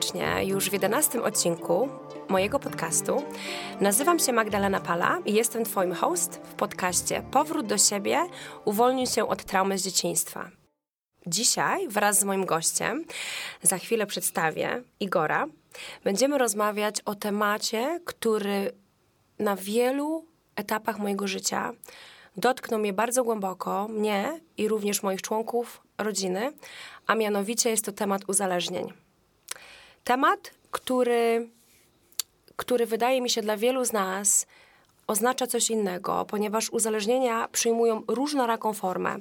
Serdecznie już w 11 odcinku mojego podcastu. Nazywam się Magdalena Pala i jestem Twoim host w podcaście Powrót do siebie, uwolnił się od traumy z dzieciństwa. Dzisiaj wraz z moim gościem, za chwilę przedstawię Igora, będziemy rozmawiać o temacie, który na wielu etapach mojego życia dotknął mnie bardzo głęboko, mnie i również moich członków rodziny, a mianowicie jest to temat uzależnień. Temat, który, który wydaje mi się dla wielu z nas oznacza coś innego, ponieważ uzależnienia przyjmują różnoraką formę.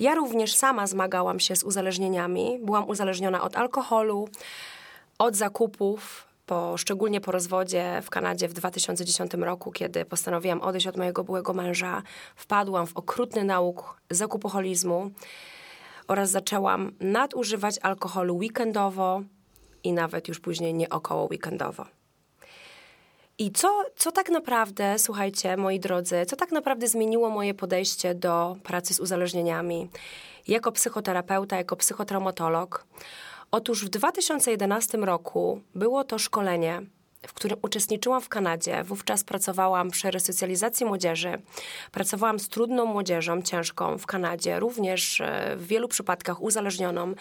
Ja również sama zmagałam się z uzależnieniami. Byłam uzależniona od alkoholu, od zakupów, po, szczególnie po rozwodzie w Kanadzie w 2010 roku, kiedy postanowiłam odejść od mojego byłego męża. Wpadłam w okrutny nauk zakupoholizmu oraz zaczęłam nadużywać alkoholu weekendowo i nawet już później nie około weekendowo. I co, co tak naprawdę, słuchajcie, moi drodzy, co tak naprawdę zmieniło moje podejście do pracy z uzależnieniami jako psychoterapeuta, jako psychotraumatolog? Otóż w 2011 roku było to szkolenie, w którym uczestniczyłam w Kanadzie. Wówczas pracowałam przy resocjalizacji młodzieży. Pracowałam z trudną młodzieżą, ciężką w Kanadzie, również e, w wielu przypadkach uzależnioną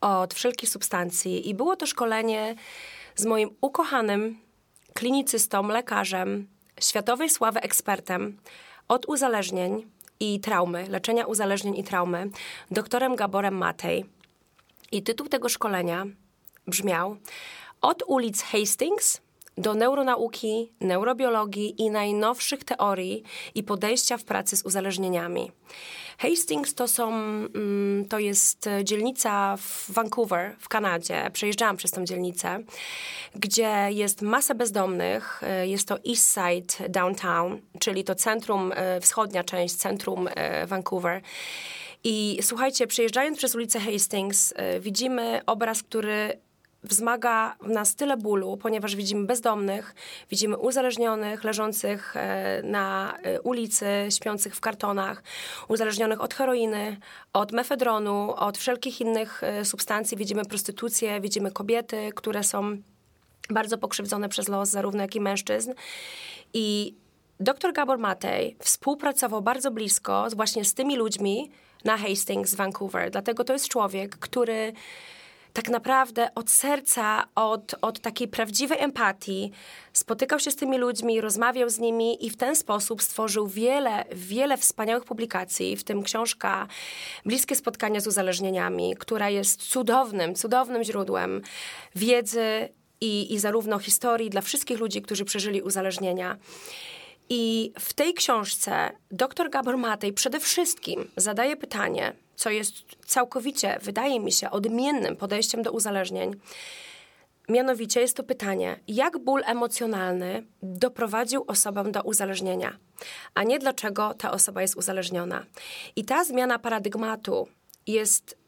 od wszelkich substancji. I było to szkolenie z moim ukochanym klinicystą, lekarzem, światowej sławy ekspertem od uzależnień i traumy, leczenia uzależnień i traumy, doktorem Gaborem Matej. I tytuł tego szkolenia brzmiał Od ulic Hastings do neuronauki, neurobiologii i najnowszych teorii i podejścia w pracy z uzależnieniami. Hastings to są, mm, to jest dzielnica w Vancouver w Kanadzie. Przejeżdżałam przez tą dzielnicę, gdzie jest masa bezdomnych. Jest to East Side Downtown, czyli to centrum, e, wschodnia część centrum e, Vancouver. I słuchajcie, przejeżdżając przez ulicę Hastings, e, widzimy obraz, który wzmaga w nas tyle bólu, ponieważ widzimy bezdomnych, widzimy uzależnionych, leżących e, na e, ulicy, śpiących w kartonach, uzależnionych od heroiny, od mefedronu, od wszelkich innych substancji. Widzimy prostytucję, widzimy kobiety, które są bardzo pokrzywdzone przez los, zarówno jak i mężczyzn. I dr Gabor Matej współpracował bardzo blisko właśnie z tymi ludźmi, na Hastings, Vancouver. Dlatego to jest człowiek, który tak naprawdę od serca, od, od takiej prawdziwej empatii spotykał się z tymi ludźmi, rozmawiał z nimi i w ten sposób stworzył wiele, wiele wspaniałych publikacji, w tym książka Bliskie spotkania z uzależnieniami, która jest cudownym, cudownym źródłem wiedzy i, i zarówno historii dla wszystkich ludzi, którzy przeżyli uzależnienia. I w tej książce dr Gabor Matej przede wszystkim zadaje pytanie, co jest całkowicie, wydaje mi się, odmiennym podejściem do uzależnień. Mianowicie jest to pytanie, jak ból emocjonalny doprowadził osobę do uzależnienia, a nie dlaczego ta osoba jest uzależniona. I ta zmiana paradygmatu jest,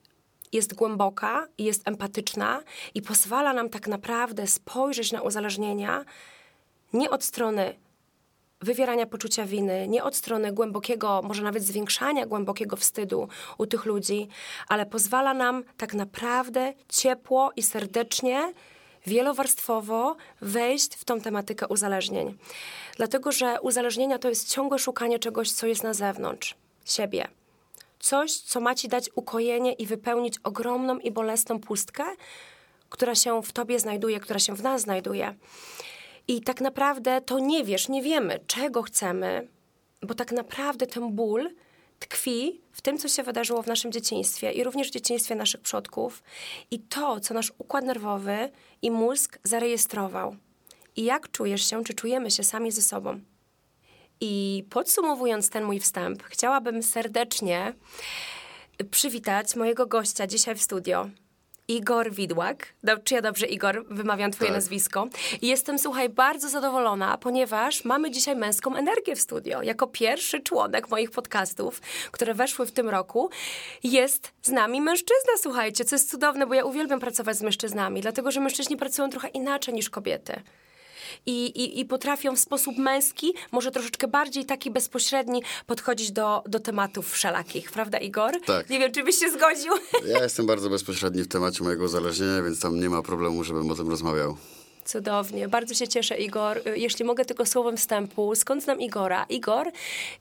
jest głęboka, jest empatyczna i pozwala nam tak naprawdę spojrzeć na uzależnienia nie od strony wywierania poczucia winy, nie od strony głębokiego, może nawet zwiększania głębokiego wstydu u tych ludzi, ale pozwala nam tak naprawdę ciepło i serdecznie, wielowarstwowo wejść w tą tematykę uzależnień. Dlatego, że uzależnienia to jest ciągłe szukanie czegoś, co jest na zewnątrz siebie. Coś, co ma ci dać ukojenie i wypełnić ogromną i bolesną pustkę, która się w tobie znajduje, która się w nas znajduje. I tak naprawdę to nie wiesz, nie wiemy, czego chcemy, bo tak naprawdę ten ból tkwi w tym, co się wydarzyło w naszym dzieciństwie i również w dzieciństwie naszych przodków i to, co nasz układ nerwowy i mózg zarejestrował. I jak czujesz się, czy czujemy się sami ze sobą. I podsumowując ten mój wstęp, chciałabym serdecznie przywitać mojego gościa dzisiaj w studio, Igor Widłak. Czy ja dobrze, Igor, wymawiam twoje tak. nazwisko. I jestem, słuchaj, bardzo zadowolona, ponieważ mamy dzisiaj męską energię w studio. Jako pierwszy członek moich podcastów, które weszły w tym roku, jest z nami mężczyzna, słuchajcie, co jest cudowne, bo ja uwielbiam pracować z mężczyznami, dlatego, że mężczyźni pracują trochę inaczej niż kobiety. I, i, i potrafią w sposób męski, może troszeczkę bardziej taki bezpośredni, podchodzić do, do tematów wszelakich, prawda Igor? Tak. Nie wiem, czy byś się zgodził. Ja jestem bardzo bezpośredni w temacie mojego uzależnienia, więc tam nie ma problemu, żebym o tym rozmawiał. Cudownie. Bardzo się cieszę, Igor. Jeśli mogę tylko słowem wstępu, skąd znam Igora? Igor,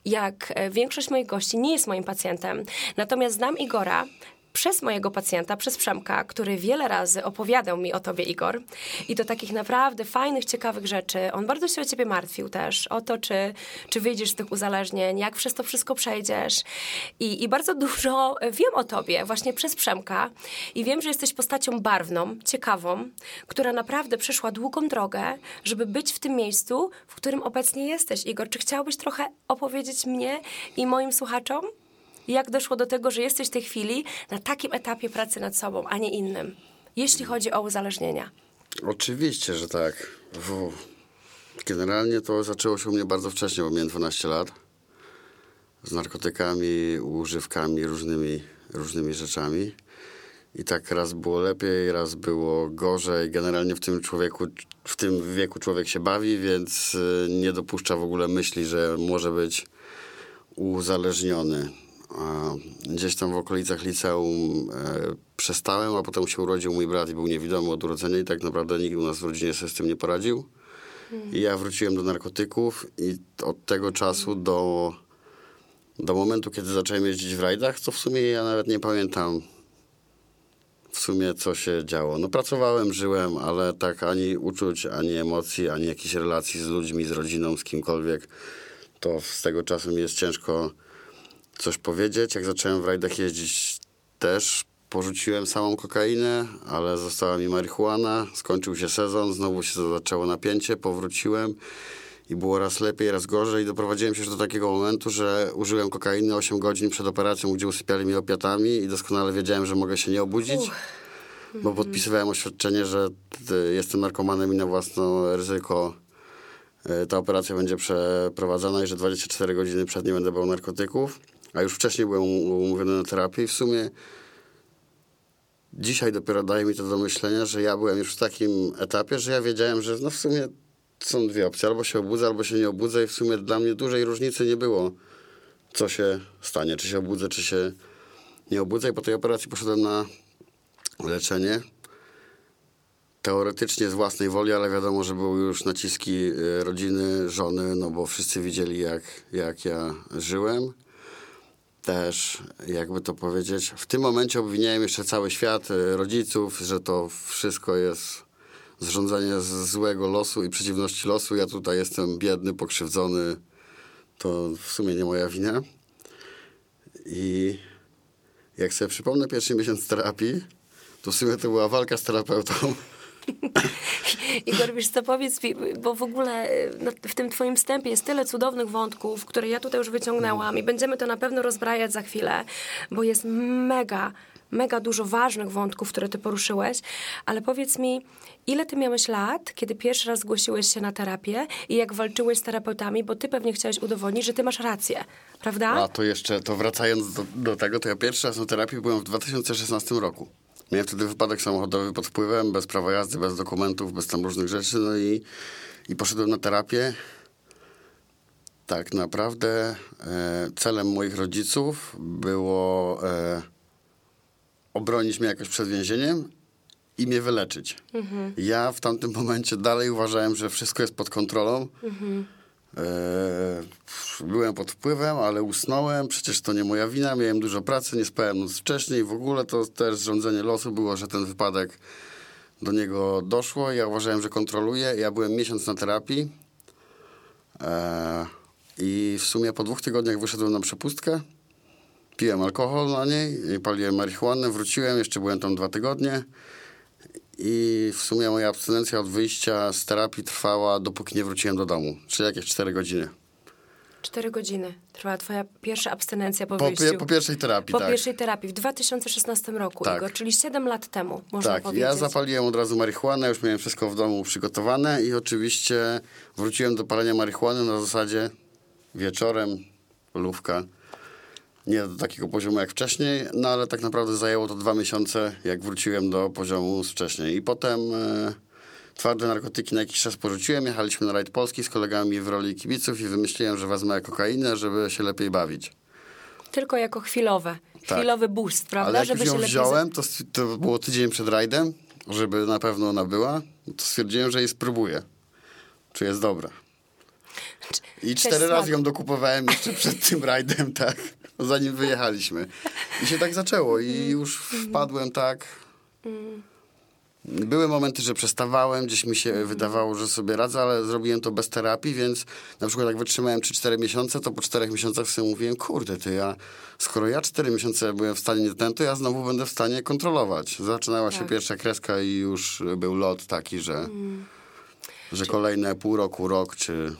jak e, większość moich gości, nie jest moim pacjentem. Natomiast znam Igora przez mojego pacjenta, przez Przemka, który wiele razy opowiadał mi o tobie, Igor. I do takich naprawdę fajnych, ciekawych rzeczy. On bardzo się o ciebie martwił też, o to, czy, czy wyjdziesz z tych uzależnień, jak przez to wszystko przejdziesz. I, I bardzo dużo wiem o tobie właśnie przez Przemka. I wiem, że jesteś postacią barwną, ciekawą, która naprawdę przeszła długą drogę, żeby być w tym miejscu, w którym obecnie jesteś. Igor, czy chciałbyś trochę opowiedzieć mnie i moim słuchaczom? Jak doszło do tego, że jesteś w tej chwili na takim etapie pracy nad sobą, a nie innym, jeśli chodzi o uzależnienia? Oczywiście, że tak. Generalnie to zaczęło się u mnie bardzo wcześnie, bo miałem 12 lat. Z narkotykami, używkami, różnymi, różnymi rzeczami. I tak raz było lepiej, raz było gorzej. Generalnie w tym człowieku, w tym wieku człowiek się bawi, więc y, nie dopuszcza w ogóle myśli, że może być uzależniony. A Gdzieś tam w okolicach liceum e, przestałem, a potem się urodził mój brat i był niewidomy od urodzenia i tak naprawdę nikt u nas w rodzinie sobie z tym nie poradził. I ja wróciłem do narkotyków i od tego czasu do, do momentu, kiedy zacząłem jeździć w rajdach, to w sumie ja nawet nie pamiętam w sumie co się działo. No pracowałem, żyłem, ale tak ani uczuć, ani emocji, ani jakichś relacji z ludźmi, z rodziną, z kimkolwiek, to z tego czasu mi jest ciężko coś powiedzieć. Jak zacząłem w rajdach jeździć też porzuciłem samą kokainę, ale została mi marihuana. Skończył się sezon, znowu się zaczęło napięcie, powróciłem i było raz lepiej, raz gorzej. Doprowadziłem się już do takiego momentu, że użyłem kokainy 8 godzin przed operacją, gdzie usypiali mnie opiatami i doskonale wiedziałem, że mogę się nie obudzić. Bo podpisywałem oświadczenie, że y, jestem narkomanem i na własne ryzyko y, ta operacja będzie przeprowadzana i że 24 godziny przed nie będę brał narkotyków. A już wcześniej byłem umówiony na terapię i w sumie dzisiaj dopiero daje mi to do myślenia, że ja byłem już w takim etapie, że ja wiedziałem, że no w sumie są dwie opcje. Albo się obudzę, albo się nie obudzę i w sumie dla mnie dużej różnicy nie było, co się stanie. Czy się obudzę, czy się nie obudzę. I po tej operacji poszedłem na leczenie. Teoretycznie z własnej woli, ale wiadomo, że były już naciski y, rodziny, żony, no bo wszyscy widzieli, jak, jak ja żyłem też, jakby to powiedzieć, w tym momencie obwiniałem jeszcze cały świat, e, rodziców, że to wszystko jest zrządzenie złego losu i przeciwności losu. Ja tutaj jestem biedny, pokrzywdzony. To w sumie nie moja wina. I jak sobie przypomnę pierwszy miesiąc terapii, to w sumie to była walka z terapeutą. Igor, wiesz co, powiedz mi, bo w ogóle y, no, w tym twoim wstępie jest tyle cudownych wątków, które ja tutaj już wyciągnęłam i będziemy to na pewno rozbrajać za chwilę, bo jest mega, mega dużo ważnych wątków, które ty poruszyłeś, ale powiedz mi, ile ty miałeś lat, kiedy pierwszy raz zgłosiłeś się na terapię i jak walczyłeś z terapeutami, bo ty pewnie chciałeś udowodnić, że ty masz rację, prawda? A to jeszcze, to wracając do, do tego, to ja pierwszy raz na terapii byłem w 2016 roku. Miałem wtedy wypadek samochodowy pod wpływem, bez prawa jazdy, bez dokumentów, bez tam różnych rzeczy, no i, i poszedłem na terapię. Tak naprawdę e, celem moich rodziców było e, obronić mnie jakoś przed więzieniem i mnie wyleczyć. Ja w tamtym momencie dalej uważałem, że wszystko jest pod kontrolą. E, byłem pod wpływem, ale usnąłem. Przecież to nie moja wina. Miałem dużo pracy, nie spałem noc wcześniej. W ogóle to też rządzenie losu było, że ten wypadek do niego doszło. Ja uważałem, że kontroluję. Ja byłem miesiąc na terapii. E, I w sumie po dwóch tygodniach wyszedłem na przepustkę. Piłem alkohol na niej, paliłem marihuanę, wróciłem, jeszcze byłem tam dwa tygodnie. I w sumie moja abstynencja od wyjścia z terapii trwała, dopóki nie wróciłem do domu, czyli jakieś 4 godziny. Cztery godziny trwała twoja pierwsza abstynencja po, Po, wyjściu. po pierwszej terapii, Po tak. pierwszej terapii w 2016 roku, Tak. Igor, czyli 7 lat temu, można Tak, powiedzieć. ja zapaliłem od razu marihuanę, już miałem wszystko w domu przygotowane i oczywiście wróciłem do palenia marihuany na zasadzie wieczorem, lówka. Nie do takiego poziomu jak wcześniej, no ale tak naprawdę zajęło to dwa miesiące, jak wróciłem do poziomu z wcześniej. I potem e, twarde narkotyki na jakiś czas porzuciłem. Jechaliśmy na rajd Polski z kolegami w roli kibiców i wymyśliłem, że wezmę kokainę, żeby się lepiej bawić. Tylko jako chwilowe. Tak. Chwilowy boost, prawda? Ale jak żeby już ją wziąłem, to, to było tydzień przed rajdem, żeby na pewno ona była, to stwierdziłem, że jej spróbuję. Czy jest dobra. I cztery razy ją dokupowałem jeszcze przed tym rajdem, tak, zanim wyjechaliśmy. I się tak zaczęło i Mhm. już wpadłem tak... Były momenty, że przestawałem, gdzieś mi się Mhm. wydawało, że sobie radzę, ale zrobiłem to bez terapii, więc na przykład jak wytrzymałem 3-4 miesiące, to po 4 miesiącach sobie mówiłem, kurde ty, ja, skoro ja 4 miesiące byłem w stanie nie ten, to ja znowu będę w stanie kontrolować. Zaczynała się Tak. pierwsza kreska i już był lot taki, że, Mhm. że kolejne pół roku, rok, czy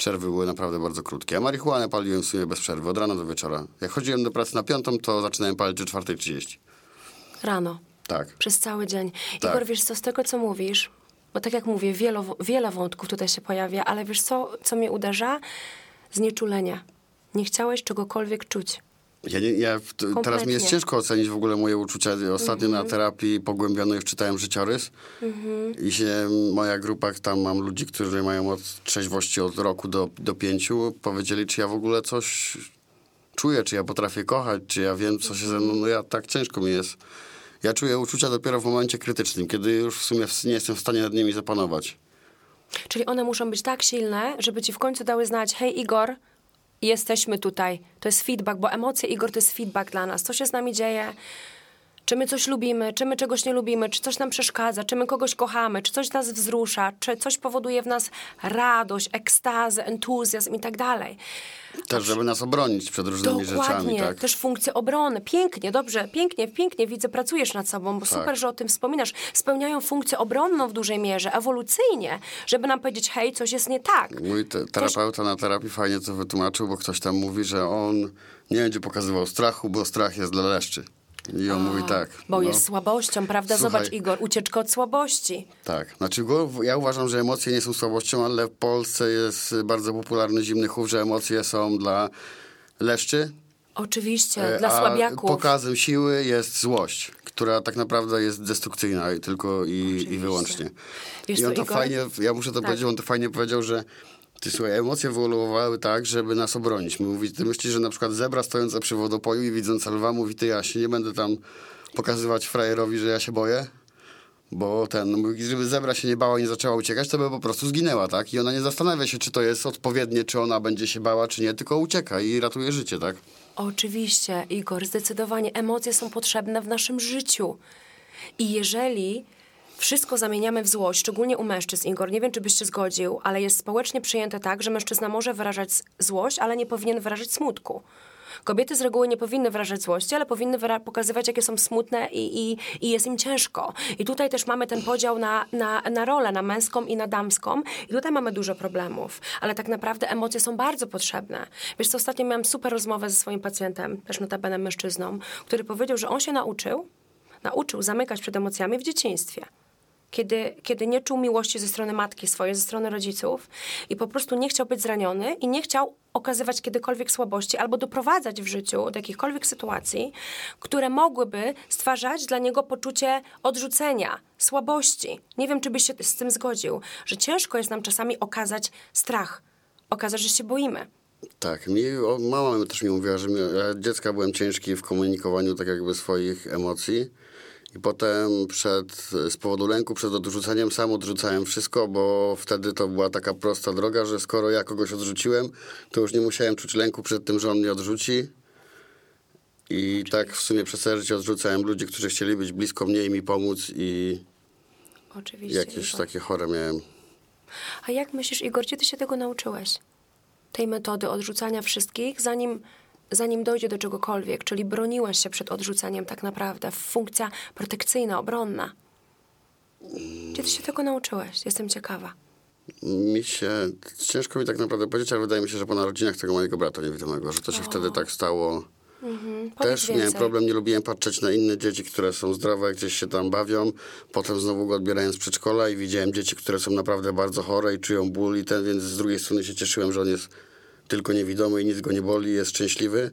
przerwy były naprawdę bardzo krótkie. A marihuanę paliłem w sumie bez przerwy, od rana do wieczora. Jak chodziłem do pracy na piątą, to zaczynałem palić o 4.30. Rano. Tak. Przez cały dzień. Tak. Igor, wiesz co, z tego co mówisz, bo tak jak mówię, wiele, wiele wątków tutaj się pojawia, ale wiesz co, co mnie uderza? Znieczulenie. Nie chciałeś czegokolwiek czuć. Ja nie, ja, teraz mi jest. Mhm. ciężko ocenić w ogóle moje uczucia. Ostatnio na terapii pogłębionej wczytałem życiorys i się moja grupa, tam mam ludzi, którzy mają od trzeźwości od roku do, do pięciu, powiedzieli, czy ja w ogóle coś czuję, czy ja potrafię kochać, czy ja wiem, co się ze mną... No ja tak ciężko mi jest. Ja czuję uczucia dopiero w momencie krytycznym, kiedy już w sumie nie jestem w stanie nad nimi zapanować. Czyli one muszą być tak silne, żeby ci w końcu dały znać, hej Igor, jesteśmy tutaj. To jest feedback, bo emocje, Igor, to jest feedback dla nas. Co się z nami dzieje? Czy my coś lubimy, czy my czegoś nie lubimy, czy coś nam przeszkadza, czy my kogoś kochamy, czy coś nas wzrusza, czy coś powoduje w nas radość, ekstazę, entuzjazm i tak dalej. Też, żeby nas obronić przed różnymi rzeczami, Dokładnie, tak? też funkcje obrony. Pięknie, dobrze, pięknie, pięknie widzę, pracujesz nad sobą, bo Tak. super, że o tym wspominasz. Spełniają funkcję obronną w dużej mierze, ewolucyjnie, żeby nam powiedzieć, hej, coś jest nie tak. Mój te, terapeuta na terapii fajnie to wytłumaczył, bo ktoś tam mówi, że on nie będzie pokazywał strachu, bo strach jest dla leszczy. I on mówi tak. Bo no, jest słabością, prawda? Słuchaj. Zobacz, Igor, ucieczka od słabości. Tak. Znaczy, ja uważam, że emocje nie są słabością, ale w Polsce jest bardzo popularny zimny chów, że emocje są dla leszczy. Oczywiście, e, dla a słabiaków. pokazem siły jest złość, która tak naprawdę jest destrukcyjna i tylko i, i wyłącznie. Wiesz I on to Igor? fajnie, ja muszę to Tak. powiedzieć, on to fajnie powiedział, że ty słuchaj, emocje wyewoluowały tak, żeby nas obronić. Mówi, ty myślisz, że na przykład zebra stojąca przy wodopoju i widząc lwa mówi, ty ja się nie będę tam pokazywać frajerowi, że ja się boję, bo ten, no mówi, żeby zebra się nie bała i nie zaczęła uciekać, to by po prostu zginęła, tak? I ona nie zastanawia się, czy to jest odpowiednie, czy ona będzie się bała, czy nie, tylko ucieka i ratuje życie, tak? Oczywiście, Igor, zdecydowanie emocje są potrzebne w naszym życiu. I jeżeli wszystko zamieniamy w złość, szczególnie u mężczyzn, Igor, nie wiem, czy byś się zgodził, ale jest społecznie przyjęte tak, że mężczyzna może wyrażać złość, ale nie powinien wyrażać smutku. Kobiety z reguły nie powinny wyrażać złości, ale powinny pokazywać, jakie są smutne i, i, i jest im ciężko. I tutaj też mamy ten podział na, na, na rolę, na męską i na damską. I tutaj mamy dużo problemów. Ale tak naprawdę emocje są bardzo potrzebne. Wiesz co, ostatnio miałam super rozmowę ze swoim pacjentem, też notabene mężczyzną, który powiedział, że on się nauczył, nauczył zamykać przed emocjami w dzieciństwie kiedy, kiedy nie czuł miłości ze strony matki swojej, ze strony rodziców i po prostu nie chciał być zraniony i nie chciał okazywać kiedykolwiek słabości albo doprowadzać w życiu do jakichkolwiek sytuacji, które mogłyby stwarzać dla niego poczucie odrzucenia, słabości. Nie wiem, czy byś się z tym zgodził, że ciężko jest nam czasami okazać strach, okazać, że się boimy. Tak, mi, o, mama też mi mówiła, że mi, ja dziecka byłem ciężki w komunikowaniu tak jakby swoich emocji i potem przed, z powodu lęku, przed odrzuceniem sam odrzucałem wszystko, bo wtedy to była taka prosta droga, że skoro ja kogoś odrzuciłem, to już nie musiałem czuć lęku przed tym, że on mnie odrzuci. I tak w sumie przez całe życie odrzucałem ludzi, którzy chcieli być blisko mnie i mi pomóc i Oczywiście. jakieś Igor. takie chore miałem. A jak myślisz, Igor, gdzie ty się tego nauczyłeś? Tej metody odrzucania wszystkich, zanim, zanim dojdzie do czegokolwiek, czyli broniłeś się przed odrzuceniem tak naprawdę, funkcja protekcyjna, obronna. Gdzie ty się tego nauczyłeś? Jestem ciekawa. Mi się, ciężko mi tak naprawdę powiedzieć, ale wydaje mi się, że po narodzinach tego mojego brata niewidomego, że to się wtedy tak stało. Powiedz Też miałem więcej. problem, nie lubiłem patrzeć na inne dzieci, które są zdrowe, gdzieś się tam bawią. Potem znowu go odbierałem z przedszkola i widziałem dzieci, które są naprawdę bardzo chore i czują ból i ten, więc z drugiej strony się cieszyłem, że on jest tylko niewidomy i nic go nie boli, jest szczęśliwy.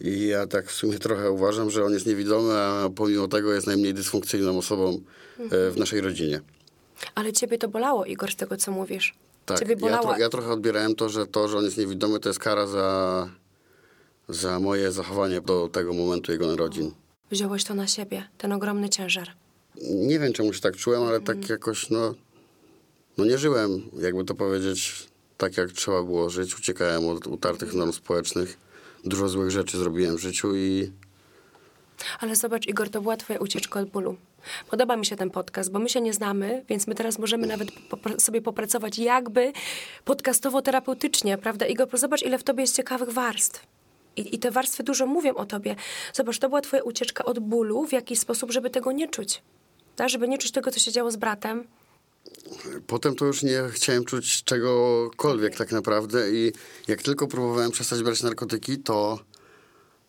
I ja tak w sumie trochę uważam, że on jest niewidomy, a pomimo tego jest najmniej dysfunkcyjną osobą e, w naszej rodzinie. Ale ciebie to bolało, Igor, z tego co mówisz. Tak, Ciebie ja, bolało. tro, ja trochę odbierałem to, że to, że on jest niewidomy, to jest kara za, za moje zachowanie do tego momentu jego narodzin. Wziąłeś to na siebie, ten ogromny ciężar. Nie wiem, czemu się tak czułem, ale Mhm. tak jakoś, no, no nie żyłem, jakby to powiedzieć, tak jak trzeba było żyć. Uciekałem od utartych norm społecznych. Dużo złych rzeczy zrobiłem w życiu i Ale zobacz, Igor, to była twoja ucieczka od bólu. Podoba mi się ten podcast, bo my się nie znamy, więc my teraz możemy nawet sobie popracować jakby podcastowo-terapeutycznie, prawda? Igor, zobacz, ile w tobie jest ciekawych warstw. I, I te warstwy dużo mówią o tobie. Zobacz, to była twoja ucieczka od bólu w jakiś sposób, żeby tego nie czuć. Tak? Żeby nie czuć tego, co się działo z bratem. Potem to już nie chciałem czuć czegokolwiek tak naprawdę i jak tylko próbowałem przestać brać narkotyki, to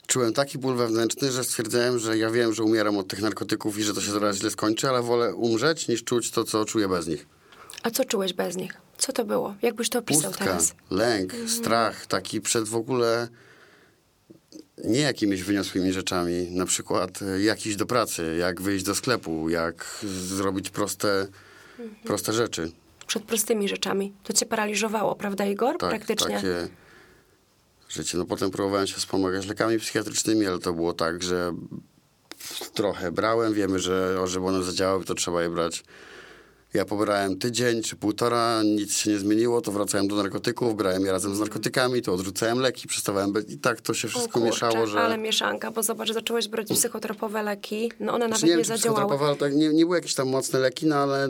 czułem taki ból wewnętrzny, że stwierdzałem, że ja wiem, że umieram od tych narkotyków i że to się zaraz źle skończy, ale wolę umrzeć niż czuć to, co czuję bez nich. A co czułeś bez nich? Co to było? Jakbyś to opisał Pustka, teraz? lęk, strach, taki przed w ogóle nie jakimiś wyniosłymi rzeczami, na przykład e, jak iść do pracy, jak wyjść do sklepu, jak zrobić proste, proste rzeczy. Przed prostymi rzeczami. To cię paraliżowało, prawda, Igor? Tak, Praktycznie. takie życie. No potem próbowałem się wspomagać lekami psychiatrycznymi, ale to było tak, że trochę brałem. Wiemy, że żeby one zadziałały, to trzeba je brać. Ja pobrałem tydzień czy półtora, nic się nie zmieniło, to wracałem do narkotyków, brałem je razem z narkotykami, to odrzucałem leki, przestawałem być i tak to się wszystko kurczę, mieszało, że... Ale mieszanka, bo zobacz, zacząłeś brać psychotropowe leki, no one nawet Znaczy, nie nie, wiem, czy zadziałały. ale tak nie, nie były jakieś tam mocne leki, no ale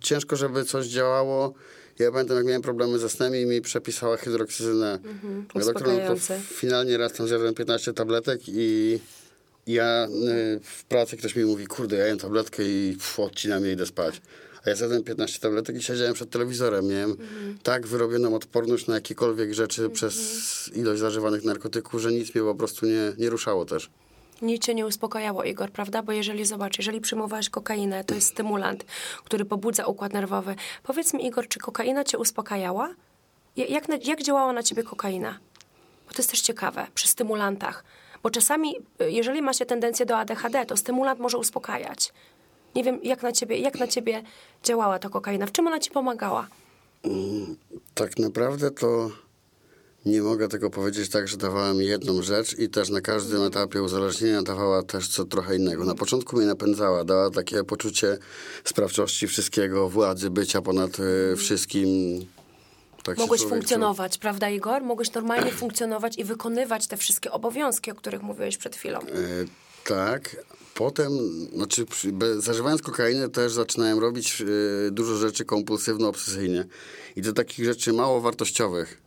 ciężko, żeby coś działało. Ja pamiętam, jak miałem problemy ze snem i mi przepisała hydroksyzynę. Mhm, Mój doktor, no to finalnie raz tam zjadłem 15 tabletek i ja y, w pracy ktoś mi mówi, kurde, ja jem tabletkę i pff, odcinam i idę spać. A ja zjadłem 15 tabletek i siedziałem przed telewizorem. Miałem Mhm. tak wyrobioną odporność na jakiekolwiek rzeczy przez ilość zażywanych narkotyków, że nic mnie po prostu nie, nie ruszało też. Nic cię nie uspokajało, Igor, prawda? Bo jeżeli, zobacz, jeżeli przyjmowałeś kokainę, to jest stymulant, który pobudza układ nerwowy. Powiedz mi, Igor, czy kokaina cię uspokajała? Ja- Jak, na, jak działała na ciebie kokaina? Bo to jest też ciekawe, przy stymulantach. Bo czasami, y, jeżeli ma się tendencję do ADHD, to stymulant może uspokajać. Nie wiem, jak na ciebie, jak na ciebie działała ta kokaina? W czym ona ci pomagała? Tak naprawdę to nie mogę tego powiedzieć tak, że dawała mi jedną rzecz i też na każdym etapie uzależnienia dawała też co trochę innego. Na początku mnie napędzała, dała takie poczucie sprawczości wszystkiego, władzy, bycia ponad y, wszystkim. Tak Mogłeś funkcjonować, prawda, Igor? Mogłeś normalnie funkcjonować i wykonywać te wszystkie obowiązki, o których mówiłeś przed chwilą. czuł. Y, tak. Potem, znaczy zażywając kokainę też zaczynałem robić y, dużo rzeczy kompulsywno-obsesyjnie. I to takich rzeczy mało wartościowych.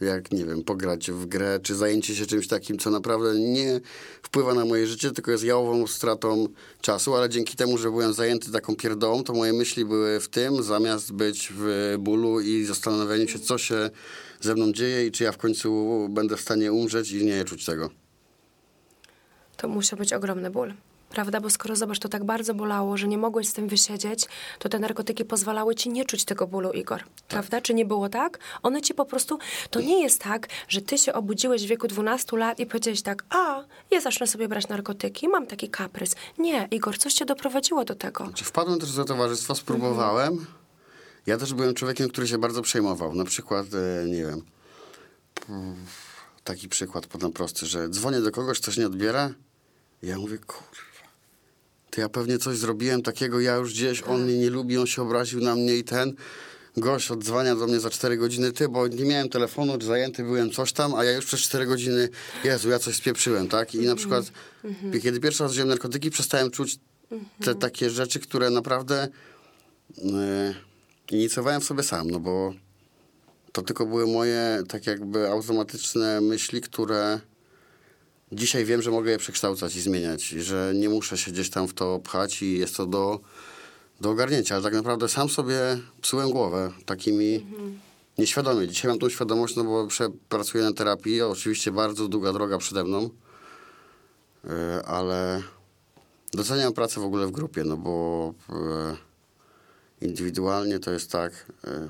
jak, nie wiem, pograć w grę, czy zajęcie się czymś takim, co naprawdę nie wpływa na moje życie, tylko jest jałową stratą czasu, ale dzięki temu, że byłem zajęty taką pierdołą, to moje myśli były w tym, zamiast być w bólu i zastanawianiu się, co się ze mną dzieje i czy ja w końcu będę w stanie umrzeć i nie czuć tego. To musiał być ogromny ból. Prawda? Bo skoro zobacz, to tak bardzo bolało, że nie mogłeś z tym wysiedzieć, to te narkotyki pozwalały ci nie czuć tego bólu, Igor. Prawda? Czy nie było tak? One ci po prostu. To nie jest tak, że ty się obudziłeś w wieku 12 lat i powiedziałeś tak, a ja zacznę sobie brać narkotyki, mam taki kaprys. Nie, Igor, coś cię doprowadziło do tego. Czy wpadłem też do towarzystwa, spróbowałem. Ja też byłem człowiekiem, który się bardzo przejmował. Na przykład, e, nie wiem, taki przykład podam prosty, że dzwonię do kogoś, ktoś nie odbiera. Ja mówię, kurwa, to ja pewnie coś zrobiłem takiego, ja już gdzieś, on mnie nie lubi, on się obraził na mnie i ten gość odzwania do mnie za 4 godziny, ty, bo nie miałem telefonu, zajęty byłem coś tam, a ja już przez 4 godziny, Jezu, ja coś spieprzyłem, tak? I na przykład, kiedy pierwszy raz wziąłem narkotyki, przestałem czuć te takie rzeczy, które naprawdę e, inicjowałem sobie sam, no bo to tylko były moje tak jakby automatyczne myśli, które dzisiaj wiem, że mogę je przekształcać i zmieniać, i że nie muszę się gdzieś tam w to pchać i jest to do, do ogarnięcia, ale tak naprawdę sam sobie psułem głowę takimi nieświadomie. Dzisiaj mam tą świadomość, no bo pracuję na terapii, oczywiście bardzo długa droga przede mną, e, ale doceniam pracę w ogóle w grupie, no bo e, indywidualnie to jest tak. e,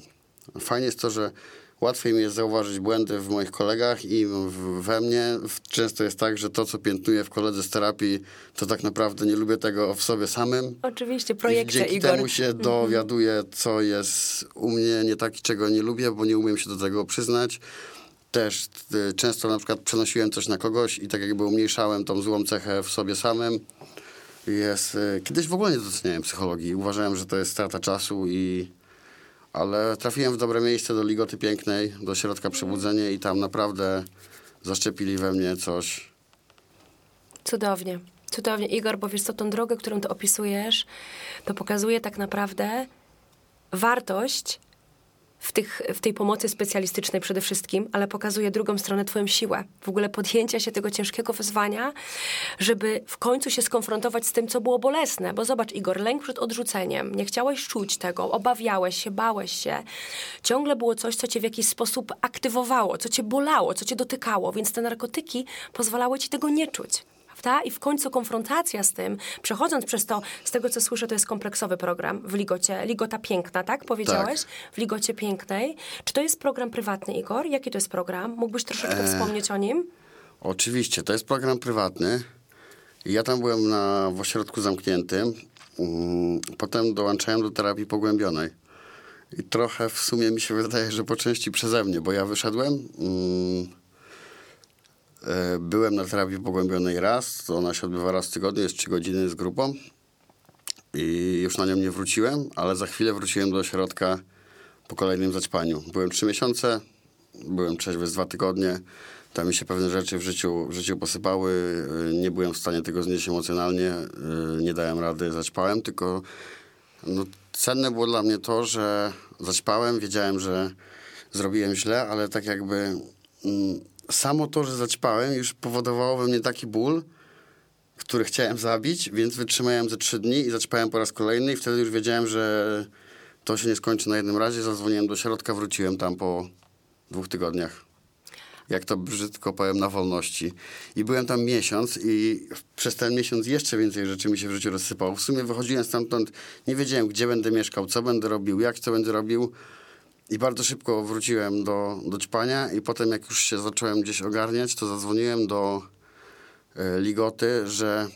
Fajnie jest to, że łatwiej mi jest zauważyć błędy w moich kolegach i we mnie. Często jest tak, że to, co piętnuję w koledze z terapii, to tak naprawdę nie lubię tego w sobie samym. Oczywiście, projekcja, Dzięki Igor. temu się dowiaduję, co jest u mnie nie tak, czego nie lubię, bo nie umiem się do tego przyznać. Też y, często na przykład przenosiłem coś na kogoś i tak jakby umniejszałem tą złą cechę w sobie samym. Jest, y, kiedyś w ogóle nie doceniałem psychologii. Uważałem, że to jest strata czasu i... Ale trafiłem w dobre miejsce do Ligoty Pięknej, do Środka Przebudzenia i tam naprawdę zaszczepili we mnie coś. Cudownie. Cudownie. Igor, bo wiesz co, tą drogę, którą ty opisujesz, to pokazuje tak naprawdę wartość w, tych, w tej pomocy specjalistycznej przede wszystkim, ale pokazuje drugą stronę twoją siłę. W ogóle podjęcia się tego ciężkiego wyzwania, żeby w końcu się skonfrontować z tym, co było bolesne. Bo zobacz, Igor, lęk przed odrzuceniem. Nie chciałeś czuć tego, obawiałeś się, bałeś się. Ciągle było coś, co cię w jakiś sposób aktywowało, co cię bolało, co cię dotykało, więc te narkotyki pozwalały ci tego nie czuć. Prawda? I w końcu konfrontacja z tym, przechodząc przez to, z tego co słyszę, to jest kompleksowy program w Ligocie. Ligota Piękna, tak? Powiedziałeś? W Ligocie Pięknej. Czy to jest program prywatny, Igor? Jaki to jest program? Mógłbyś troszeczkę wspomnieć o nim? Oczywiście, to jest program prywatny. Ja tam byłem na, w ośrodku zamkniętym. Mm, Potem dołączałem do terapii pogłębionej. I trochę w sumie mi się wydaje, że po części przeze mnie, bo ja wyszedłem. mm, e, Byłem na terapii pogłębionej raz, ona się odbywa raz w tygodniu, jest trzy godziny z grupą. I już na nią nie wróciłem, ale za chwilę wróciłem do ośrodka po kolejnym zaćpaniu. Byłem trzy miesiące, byłem trzeźwy z dwa tygodnie. Tam mi się pewne rzeczy w życiu, w życiu posypały. y, Nie byłem w stanie tego znieść emocjonalnie. y, Nie dałem rady, zaćpałem, tylko no, cenne było dla mnie to, że zaćpałem, wiedziałem, że zrobiłem źle, ale tak jakby mm, samo to, że zaćpałem już powodowało we mnie taki ból, który chciałem zabić, więc wytrzymałem ze trzy dni i zaćpałem po raz kolejny i wtedy już wiedziałem, że to się nie skończy na jednym razie. Zadzwoniłem do środka, wróciłem tam po dwóch tygodniach. Jak to brzydko powiem, na wolności. I byłem tam miesiąc i przez ten miesiąc jeszcze więcej rzeczy mi się w życiu rozsypało. W sumie wychodziłem stamtąd, nie wiedziałem, gdzie będę mieszkał, co będę robił, jak to będę robił. I bardzo szybko wróciłem do, do ćpania i potem jak już się zacząłem gdzieś ogarniać, to zadzwoniłem do e, Ligoty, że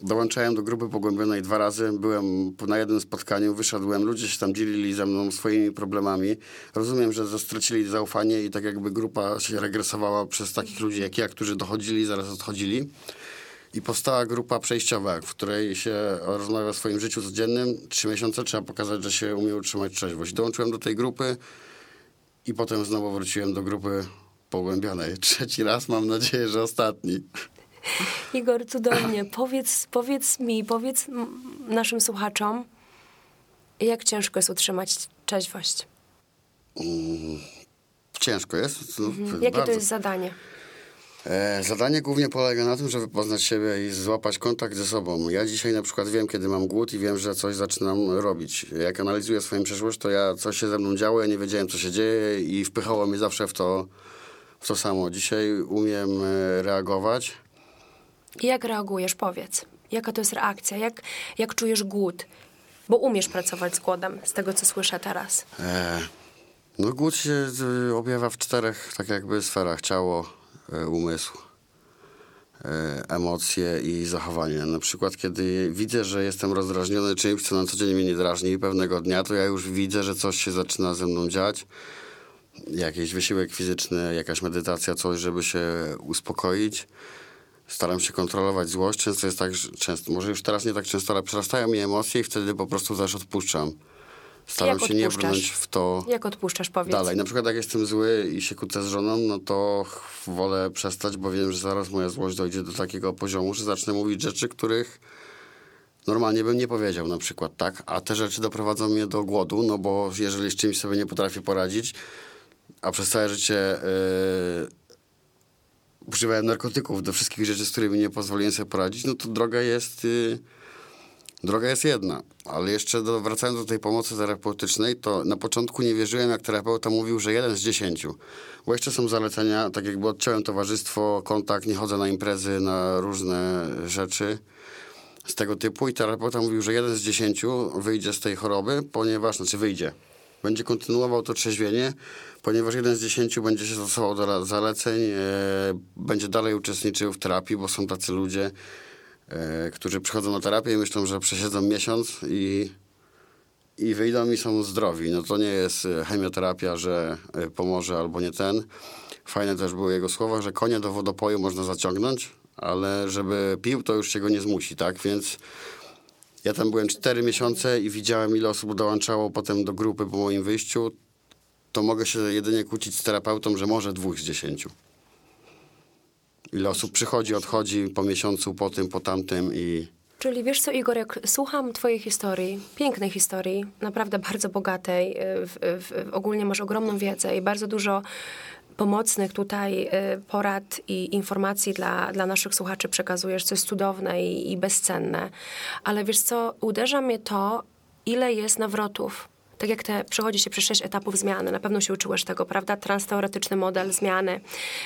dołączałem do grupy pogłębionej dwa razy. Byłem na jednym spotkaniu, wyszedłem, ludzie się tam dzielili ze mną swoimi problemami. Rozumiem, że stracili zaufanie i tak jakby grupa się regresowała przez takich ludzi jak ja, którzy dochodzili, zaraz odchodzili. I powstała grupa przejściowa, w której się rozmawia o swoim życiu codziennym. Trzy miesiące trzeba pokazać, że się umie utrzymać trzeźwość. Dołączyłem do tej grupy i potem znowu wróciłem do grupy pogłębionej. Trzeci raz, mam nadzieję, że ostatni. Igor, cudownie. Powiedz, powiedz mi, powiedz naszym słuchaczom, jak ciężko jest utrzymać trzeźwość? Ciężko jest. No, Mhm. Jakie to bardzo. jest zadanie? E, zadanie głównie polega na tym, żeby poznać siebie i złapać kontakt ze sobą. Ja dzisiaj na przykład wiem, kiedy mam głód i wiem, że coś zaczynam robić. Jak analizuję swoją przeszłość, to ja coś się ze mną działo, ja nie wiedziałem, co się dzieje i wpychało mnie zawsze w to, w to samo. Dzisiaj umiem e, reagować. Jak reagujesz? Powiedz. Jaka to jest reakcja? Jak, jak czujesz głód? Bo umiesz pracować z głodem, z tego co słyszę teraz. E, no głód się e, objawia w czterech tak jakby sferach. Ciało, umysł, e, emocje i zachowanie. Na przykład, kiedy widzę, że jestem rozdrażniony czymś, co na co dzień mnie nie drażni i pewnego dnia, to ja już widzę, że coś się zaczyna ze mną dziać. Jakiś wysiłek fizyczny, jakaś medytacja, coś, żeby się uspokoić. Staram się kontrolować złość. Często jest tak, że często, może już teraz nie tak często, ale przerastają mi emocje i wtedy po prostu też odpuszczam. Staram Jak się nie brnąć w to Jak odpuszczasz, powiedz. dalej. Na przykład jak jestem zły i się kłócę z żoną, no to wolę przestać, bo wiem, że zaraz moja złość dojdzie do takiego poziomu, że zacznę mówić rzeczy, których normalnie bym nie powiedział na przykład, tak? A te rzeczy doprowadzą mnie do głodu, no bo jeżeli z czymś sobie nie potrafię poradzić, a przez całe życie yy, używałem narkotyków do wszystkich rzeczy, z którymi nie pozwoliłem sobie poradzić, no to droga jest... Yy, Droga jest jedna, ale jeszcze do, wracając do tej pomocy terapeutycznej, to na początku nie wierzyłem, jak terapeuta mówił, że jeden z dziesięciu. Bo jeszcze są zalecenia, tak jakby odciąłem towarzystwo, kontakt, nie chodzę na imprezy, na różne rzeczy z tego typu i terapeuta mówił, że jeden z dziesięciu wyjdzie z tej choroby, ponieważ, znaczy wyjdzie, będzie kontynuował to trzeźwienie, ponieważ jeden z dziesięciu będzie się stosował do zaleceń, e, będzie dalej uczestniczył w terapii, bo są tacy ludzie, którzy przychodzą na terapię i myślą, że przesiedzą miesiąc i, i wyjdą i są zdrowi. No to nie jest e, chemioterapia, że e, pomoże albo nie ten. Fajne też były jego słowa, że konia do wodopoju można zaciągnąć, ale żeby pił, to już się go nie zmusi, tak? Więc ja tam byłem 4 miesiące i widziałem, ile osób dołączało potem do grupy po moim wyjściu. To mogę się jedynie kłócić z terapeutą, że może dwóch z dziesięciu. Ile osób przychodzi, odchodzi po miesiącu, po tym, po tamtym i... Czyli wiesz co, Igor, jak słucham twojej historii, pięknej historii, naprawdę bardzo bogatej, y, w, w, ogólnie masz ogromną wiedzę i bardzo dużo pomocnych tutaj y, porad i informacji dla, dla naszych słuchaczy przekazujesz, co jest cudowne i, i bezcenne. Ale wiesz co, uderza mnie to, ile jest nawrotów tak jak te przechodzi się przez sześć etapów zmiany, na pewno się uczyłeś tego, prawda? Transteoretyczny model zmiany.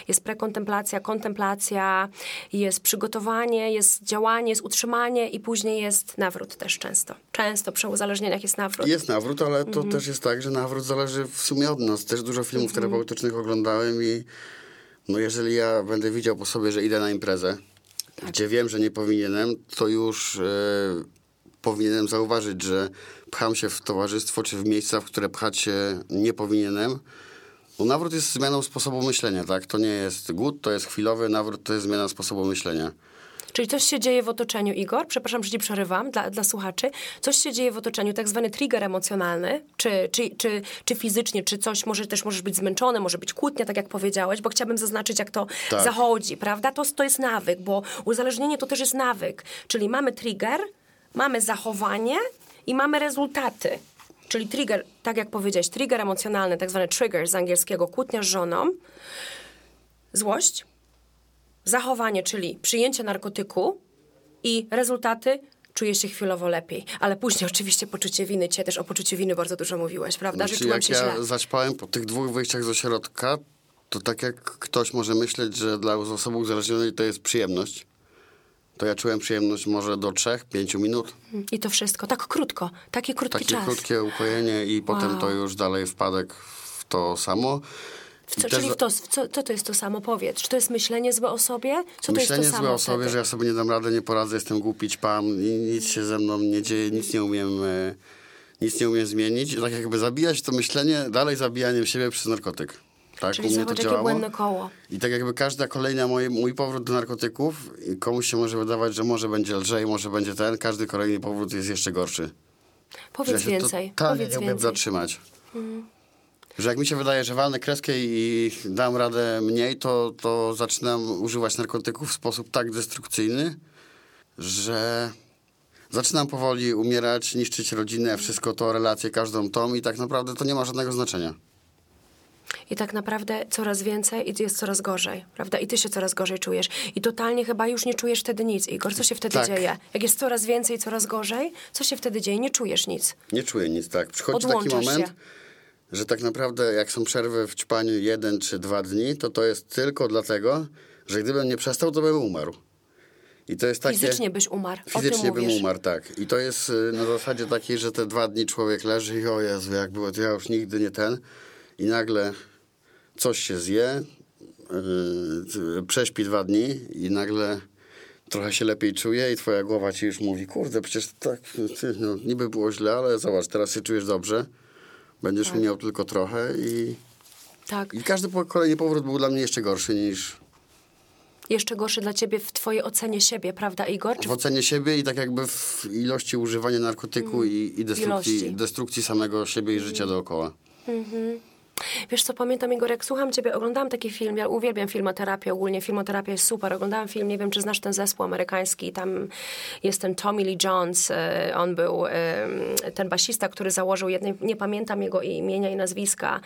Jest prekontemplacja, kontemplacja, jest przygotowanie, jest działanie, jest utrzymanie i później jest nawrót też często. Często przy uzależnieniach jest nawrót. Jest nawrót, ale to mhm. też jest tak, że nawrót zależy w sumie od nas. Też dużo filmów mhm. terapeutycznych oglądałem i no jeżeli ja będę widział po sobie, że idę na imprezę, tak. gdzie wiem, że nie powinienem, to już... Yy, powinienem zauważyć, że pcham się w towarzystwo czy w miejsca, w które pchać się nie powinienem. Bo nawrót jest zmianą sposobu myślenia, tak? To nie jest głód, to jest chwilowy, nawrót to jest zmiana sposobu myślenia. Czyli coś się dzieje w otoczeniu, Igor, przepraszam, że ci przerywam dla, dla słuchaczy, coś się dzieje w otoczeniu, tak zwany trigger emocjonalny, czy, czy, czy, czy fizycznie, czy coś, może też możesz być zmęczony, może być kłótnia, tak jak powiedziałeś, bo chciałabym zaznaczyć, jak to tak. zachodzi, prawda? To, to jest nawyk, bo uzależnienie to też jest nawyk, czyli mamy trigger, mamy zachowanie i mamy rezultaty. Czyli trigger, tak jak powiedziałeś, trigger emocjonalny, tak zwany trigger z angielskiego, kłótnia z żoną, złość, zachowanie, czyli przyjęcie narkotyku i rezultaty czuję się chwilowo lepiej. Ale później oczywiście poczucie winy, cię też o poczuciu winy bardzo dużo mówiłeś, prawda? Znaczy, że jak się ja źle. zaćpałem po tych dwóch wyjściach z ośrodka, to tak jak ktoś może myśleć, że dla osoby uzależnionej to jest przyjemność, to ja czułem przyjemność może do 3-5 minut. I to wszystko, tak krótko, taki krótki Takie czas. krótkie ukojenie i wow. potem to już dalej wpadek w to samo. W co, czyli w to, w co, co to jest to samo? Powiedz. Czy to jest myślenie złe o sobie? Co myślenie to jest to złe o sobie, wtedy? że ja sobie nie dam rady, nie poradzę, jestem głupi, ćpam, nic się ze mną nie dzieje, nic nie umiem, e, nic nie umiem zmienić. Tak jakby zabijać to myślenie dalej zabijaniem siebie przez narkotyk. Tak, Czyli u mnie to działało. błędne koło. I tak jakby każda kolejna moje, mój powrót do narkotyków, komuś się może wydawać, że może będzie lżej, może będzie ten, każdy kolejny powrót jest jeszcze gorszy. Powiedz więcej. Powiedz nie umiem zatrzymać. Mhm. Że jak mi się wydaje, że walnę kreskę i dam radę mniej, to, to zaczynam używać narkotyków w sposób tak destrukcyjny, że zaczynam powoli umierać, niszczyć rodzinę, wszystko to, relacje, każdą tą i tak naprawdę to nie ma żadnego znaczenia. I tak naprawdę coraz więcej i jest coraz gorzej, prawda? I ty się coraz gorzej czujesz. I totalnie chyba już nie czujesz wtedy nic, Igor. Co się wtedy tak. dzieje? Jak jest coraz więcej, coraz gorzej, co się wtedy dzieje? Nie czujesz nic. Nie czuję nic, tak. Przychodzi taki moment, się. że tak naprawdę jak są przerwy w ćpaniu jeden czy dwa dni, to to jest tylko dlatego, że gdybym nie przestał, to bym umarł. I to jest takie... Fizycznie byś umarł. Fizycznie bym umarł, tak. I to jest y, na zasadzie takiej, że te dwa dni człowiek leży i o Jezu, jak było, to ja już nigdy nie ten. I nagle coś się zje, yy, prześpi dwa dni i nagle trochę się lepiej czuje i twoja głowa ci już mówi, kurde, przecież tak, ty, no, niby było źle, ale zobacz, teraz się czujesz dobrze, będziesz tak. miał tylko trochę i, tak. i każdy kolejny powrót był dla mnie jeszcze gorszy niż... Jeszcze gorszy dla ciebie w twojej ocenie siebie, prawda Igor? Czy w ocenie siebie i tak jakby w ilości używania narkotyku mm. i, i destrukcji, destrukcji samego siebie i życia mm. dookoła. Mhm. Wiesz co, pamiętam Igor, jak słucham ciebie, oglądałam taki film, ja uwielbiam filmoterapię ogólnie, filmoterapia jest super. Oglądałam film, nie wiem, czy znasz ten zespół amerykański, tam jest ten Tommy Lee Jones, e, on był ten basista, który założył, jednej, nie pamiętam jego imienia i nazwiska,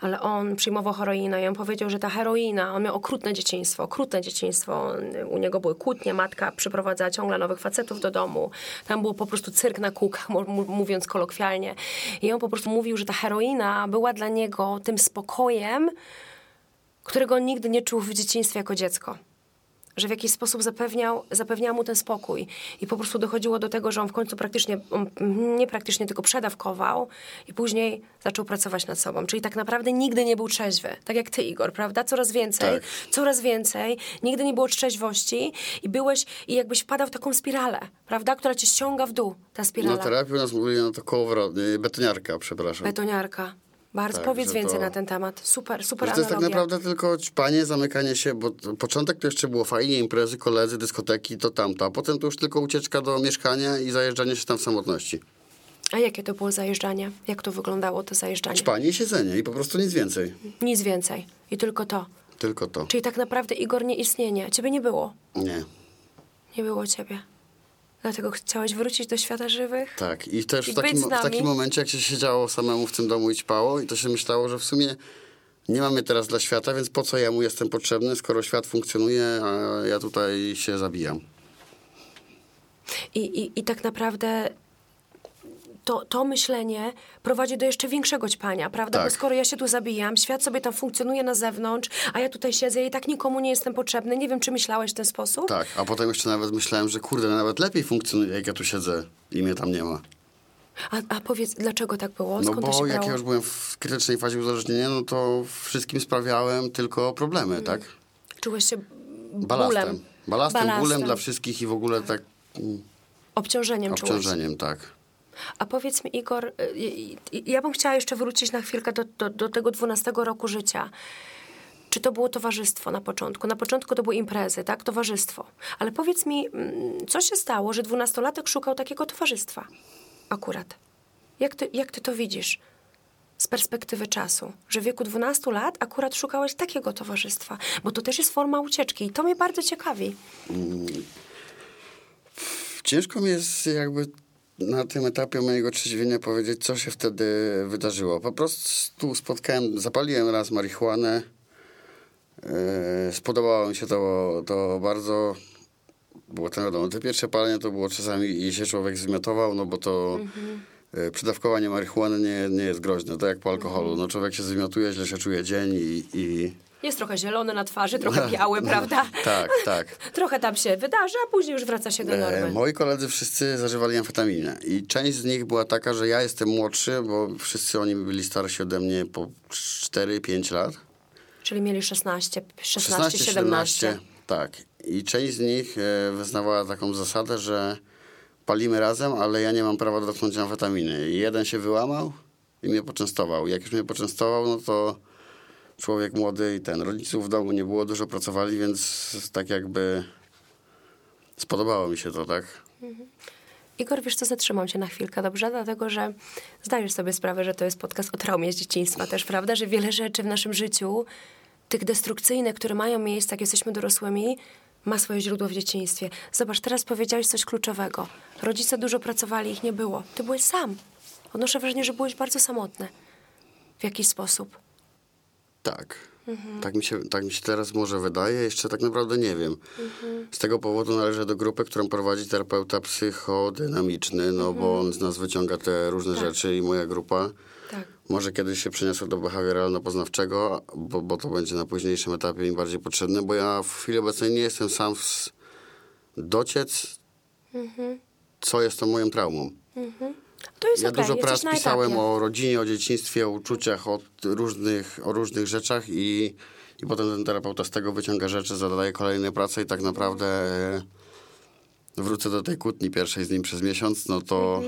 ale on przyjmował heroinę i on powiedział, że ta heroina, on miał okrutne dzieciństwo, okrutne dzieciństwo, u niego były kłótnie, matka przyprowadzała ciągle nowych facetów do domu, tam było po prostu cyrk na kółkach, mówiąc kolokwialnie. I on po prostu mówił, że ta heroina była dla niego tym spokojem, którego nigdy nie czuł w dzieciństwie jako dziecko. że w jakiś sposób zapewniał, zapewniał mu ten spokój. I po prostu dochodziło do tego, że on w końcu praktycznie, nie praktycznie, tylko przedawkował i później zaczął pracować nad sobą. Czyli tak naprawdę nigdy nie był trzeźwy. Tak jak ty, Igor, prawda? Coraz więcej, Tak. coraz więcej. Nigdy nie było trzeźwości i byłeś, i jakbyś wpadał w taką spiralę, prawda? Która cię ściąga w dół, ta spirala. Na terapii u nas mówili na to kołowrot, nie, betoniarka, przepraszam. Betoniarka. Bardzo, Tak, powiedz więcej to- na ten temat. Super, super to jest tak naprawdę tylko ćpanie, zamykanie się, bo początek to jeszcze było fajnie, imprezy, koledzy, dyskoteki, to tamto, a potem to już tylko ucieczka do mieszkania i zajeżdżanie się tam w samotności. A jakie to było zajeżdżanie? Jak to wyglądało, to zajeżdżanie? Ćpanie i siedzenie i po prostu nic więcej. Nic więcej. I tylko to. Tylko to. Czyli tak naprawdę Igor nie istnienie. Ciebie nie było. Nie. Nie było ciebie. Dlatego chciałeś wrócić do świata żywych? Tak. I też I w takim, w takim momencie, jak się siedziało samemu w tym domu i ćpało, i to się myślało, że w sumie nie mamy teraz dla świata, więc po co ja mu jestem potrzebny, skoro świat funkcjonuje, a ja tutaj się zabijam. I, i, i tak naprawdę to, to myślenie prowadzi do jeszcze większego ćpania, prawda? Tak. Bo skoro ja się tu zabijam, świat sobie tam funkcjonuje na zewnątrz, a ja tutaj siedzę i tak nikomu nie jestem potrzebny. Nie wiem, czy myślałeś w ten sposób? Tak, a potem jeszcze nawet myślałem, że kurde, nawet lepiej funkcjonuje, jak ja tu siedzę i mnie tam nie ma. A, a powiedz, dlaczego tak było? No Skąd to bo jak ja już byłem w krytycznej fazie uzależnienia, no to wszystkim sprawiałem tylko problemy, tak? Czułeś się Balastem. bólem. Balastem, bólem Balastem. dla wszystkich i w ogóle tak mm, Obciążeniem czułeś. obciążeniem, tak. A powiedz mi, Igor, y, y, y, ja bym chciała jeszcze wrócić na chwilkę do, do, do tego 12 roku życia. Czy to było towarzystwo na początku? Na początku to były imprezy, tak? Towarzystwo. Ale powiedz mi, mm, co się stało, że dwunastolatek szukał takiego towarzystwa? Akurat. Jak ty, jak ty to widzisz z perspektywy czasu? Że w wieku 12 lat akurat szukałeś takiego towarzystwa? Bo to też jest forma ucieczki i to mnie bardzo ciekawi. Ciężko mi jest jakby na tym etapie mojego trzeźwienia powiedzieć, co się wtedy wydarzyło. Po prostu spotkałem, zapaliłem raz marihuanę. Yy, spodobało mi się to, to bardzo. Było to wiadomo, te pierwsze palenie to było czasami i się człowiek zmiotował, no bo to yy, przydawkowanie marihuany nie, nie jest groźne, to jak po alkoholu. No człowiek się zmiotuje, źle się czuje dzień i... i... Jest trochę zielony na twarzy, trochę biały, prawda? Tak, tak. Trochę tam się wydarzy, a później już wraca się do E, normy. moi koledzy wszyscy zażywali amfetaminę i część z nich była taka, że ja jestem młodszy, bo wszyscy oni byli starsi ode mnie po 4-5 lat. Czyli mieli 16, 16, 17. Tak. I część z nich e, wyznawała taką zasadę, że palimy razem, ale ja nie mam prawa dotknąć amfetaminy. I jeden się wyłamał i mnie poczęstował. Jak już mnie poczęstował, no to człowiek młody i ten, rodziców w domu nie było, dużo pracowali, więc tak jakby spodobało mi się to, tak? Igor, wiesz co, zatrzymam cię na chwilkę, dobrze? Dlatego, że zdajesz sobie sprawę, że to jest podcast o traumie z dzieciństwa też, prawda? Że wiele rzeczy w naszym życiu, tych destrukcyjnych, które mają miejsce, jak jesteśmy dorosłymi, ma swoje źródło w dzieciństwie. Zobacz, teraz powiedziałeś coś kluczowego. Rodzice dużo pracowali, ich nie było. Ty byłeś sam. Odnoszę wrażenie, że byłeś bardzo samotny. W jakiś sposób. Tak. Tak, mi się, tak mi się teraz może wydaje, jeszcze tak naprawdę nie wiem. Z tego powodu należę do grupy, którą prowadzi terapeuta psychodynamiczny, no bo on z nas wyciąga te różne rzeczy i moja grupa. Tak. Może kiedyś się przeniosę do behawioralno-poznawczego, bo, bo to będzie na późniejszym etapie mi bardziej potrzebne, bo ja w chwili obecnej nie jestem sam w dociec, co jest to moją traumą. To jest Ja okej, dużo jesteś prac pisałem o rodzinie, o dzieciństwie, o uczuciach, o różnych, o różnych rzeczach i, i potem ten terapeuta z tego wyciąga rzeczy, zadaje kolejne prace i tak naprawdę e, wrócę do tej kłótni pierwszej z nim przez miesiąc, no to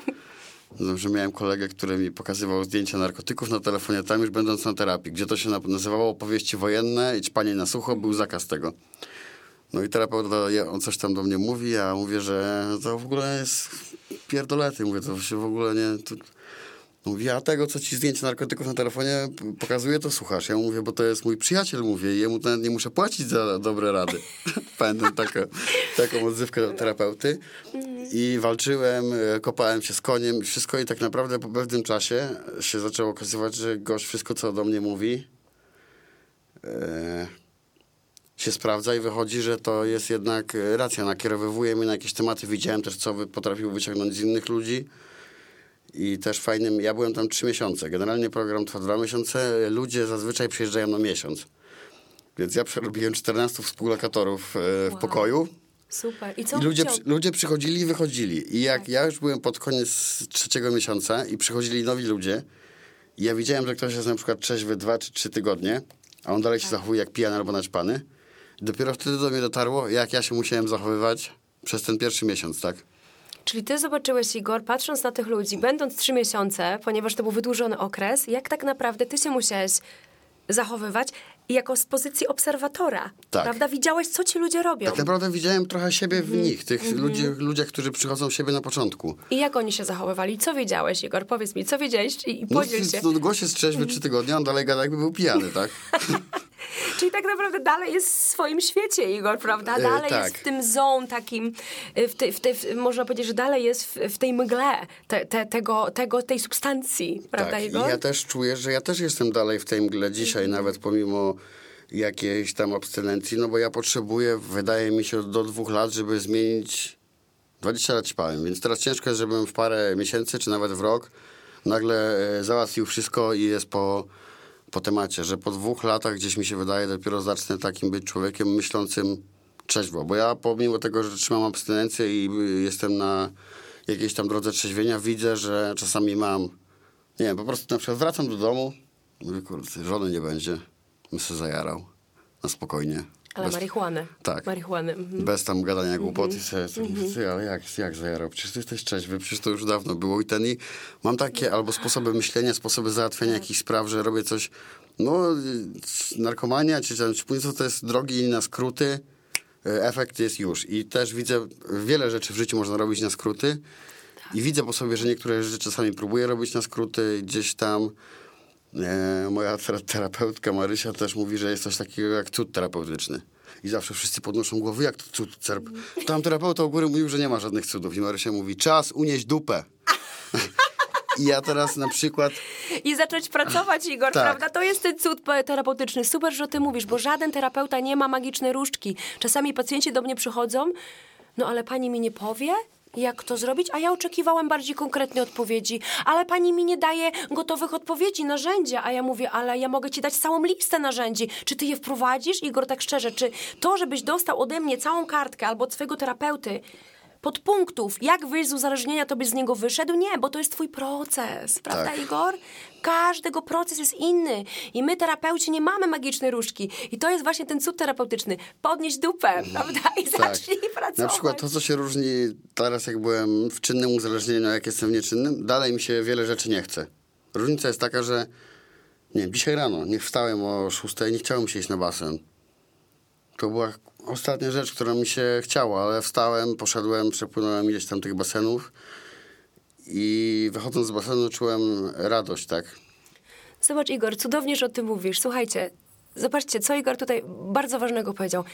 no, że miałem kolegę, który mi pokazywał zdjęcia narkotyków na telefonie, tam już będąc na terapii, gdzie to się na- nazywało opowieści wojenne i ćpanie na sucho, był zakaz tego. No i terapeuta, on coś tam do mnie mówi, ja mówię, że to w ogóle jest pierdolety. Mówię, to się w ogóle nie... To... Mówi, a tego, co ci zdjęcie narkotyków na telefonie pokazuje, to słuchasz. Ja mówię, bo to jest mój przyjaciel, mówię, i jemu nawet nie muszę płacić za dobre rady. Pamiętam taką, taką odzywkę terapeuty. I walczyłem, e, kopałem się z koniem, wszystko i tak naprawdę po pewnym czasie się zaczęło okazywać, że gość wszystko, co do mnie mówi, e, się sprawdza i wychodzi, że to jest jednak e, racja. Nakierowywuje mnie na jakieś tematy. Widziałem też, co potrafił wyciągnąć z innych ludzi. I też fajnym, ja byłem tam trzy miesiące. Generalnie program trwa dwa miesiące. Ludzie zazwyczaj przyjeżdżają na miesiąc. Więc ja przerobiłem 14 współlokatorów e, w Wow. pokoju. Super. I co I ludzie, przy- ludzie przychodzili i wychodzili. I jak Tak. ja już byłem pod koniec trzeciego miesiąca i przychodzili nowi ludzie, i ja widziałem, że ktoś jest na przykład trzeźwy dwa czy trzy tygodnie, a on dalej się Tak. zachowuje jak pijany albo naćpany, dopiero wtedy do mnie dotarło, jak ja się musiałem zachowywać przez ten pierwszy miesiąc, tak? Czyli ty zobaczyłeś, Igor, patrząc na tych ludzi, będąc trzy miesiące, ponieważ to był wydłużony okres, jak tak naprawdę ty się musiałeś zachowywać jako z pozycji obserwatora, Tak. prawda? Widziałeś, co ci ludzie robią. Tak naprawdę widziałem trochę siebie Mhm. w nich, tych ludzi, ludziach, którzy przychodzą siebie na początku. I jak oni się zachowywali? Co wiedziałeś, Igor? Powiedz mi, co wiedziałeś i, i No, podziel się. no, gość jest trzeźwy trzy tygodnie, on dalej gada jakby był pijany, tak? Czyli tak naprawdę dalej jest w swoim świecie, Igor, prawda? E, Dalej tak. jest w tym zone takim, y, w te, w te, można powiedzieć, że dalej jest w, w tej mgle te, te, tego, tego, tej substancji, prawda, tak. Igor? I ja też czuję, że ja też jestem dalej w tej mgle dzisiaj, Mhm. nawet pomimo jakiejś tam abstynencji, no bo ja potrzebuję, wydaje mi się, do dwóch lat, żeby zmienić 20 lat ćpałem, więc teraz ciężko jest, żebym w parę miesięcy, czy nawet w rok nagle e, załatwił wszystko i jest po, po temacie, że po dwóch latach gdzieś mi się wydaje, dopiero zacznę takim być człowiekiem myślącym trzeźwo, bo ja pomimo tego, że trzymam abstynencję i y, jestem na jakiejś tam drodze trzeźwienia, widzę, że czasami mam, nie wiem, po prostu na przykład wracam do domu, mówię, kurde, żony nie będzie, bym się zajarał, na spokojnie. Ale Bez- marihuany. Tak. Marihuany. mhm. bez tam gadania głupot i sobie, sobie mówię, ty, ale jak, jak zajarał? Przecież ty jesteś trzeźwy, przecież to już dawno było i ten i mam takie albo sposoby myślenia, sposoby załatwiania jakichś spraw, że robię coś, no narkomania czy tam ćpuństwo to jest drogi na skróty, y, efekt jest już i też widzę, wiele rzeczy w życiu można robić na skróty i widzę po sobie, że niektóre rzeczy czasami próbuję robić na skróty gdzieś tam E, moja tera- terapeutka Marysia też mówi, że jest coś takiego jak cud terapeutyczny. I zawsze wszyscy podnoszą głowy, jak to cud. Tam terapeuta u góry mówił, że nie ma żadnych cudów. I Marysia mówi, czas unieść dupę. I ja teraz na przykład... I zacząć pracować, Igor, Tak. prawda? To jest ten cud pe- terapeutyczny. Super, że o tym mówisz, bo żaden terapeuta nie ma magicznej różdżki. Czasami pacjenci do mnie przychodzą, no ale pani mi nie powie, jak to zrobić, a ja oczekiwałem bardziej konkretnej odpowiedzi, ale pani mi nie daje gotowych odpowiedzi, narzędzia, a ja mówię, ale ja mogę ci dać całą listę narzędzi. Czy ty je wprowadzisz, Igor, tak szczerze, czy to, żebyś dostał ode mnie całą kartkę albo od swojego terapeuty, podpunktów, jak wyjść z uzależnienia, to byś z niego wyszedł? Nie, bo to jest twój proces, prawda, Tak. Igor? Każdego proces jest inny i my, terapeuci, nie mamy magicznej różdżki. I to jest właśnie ten cud terapeutyczny. Podnieść dupę, prawda? I zacznij pracować. Tak. Na przykład to, co się różni teraz, jak byłem w czynnym uzależnieniu, jak jestem w nieczynnym, dalej mi się wiele rzeczy nie chce. Różnica jest taka, że nie wiem, dzisiaj rano, nie wstałem o 6, nie chciało mi się iść na basen. To była ostatnia rzecz, która mi się chciała, ale wstałem, poszedłem, przepłynąłem ileś tam tych basenów i wychodząc z basenu czułem radość, tak? Zobacz, Igor, cudownie, że o tym mówisz. Słuchajcie, zobaczcie, co Igor tutaj bardzo ważnego powiedział.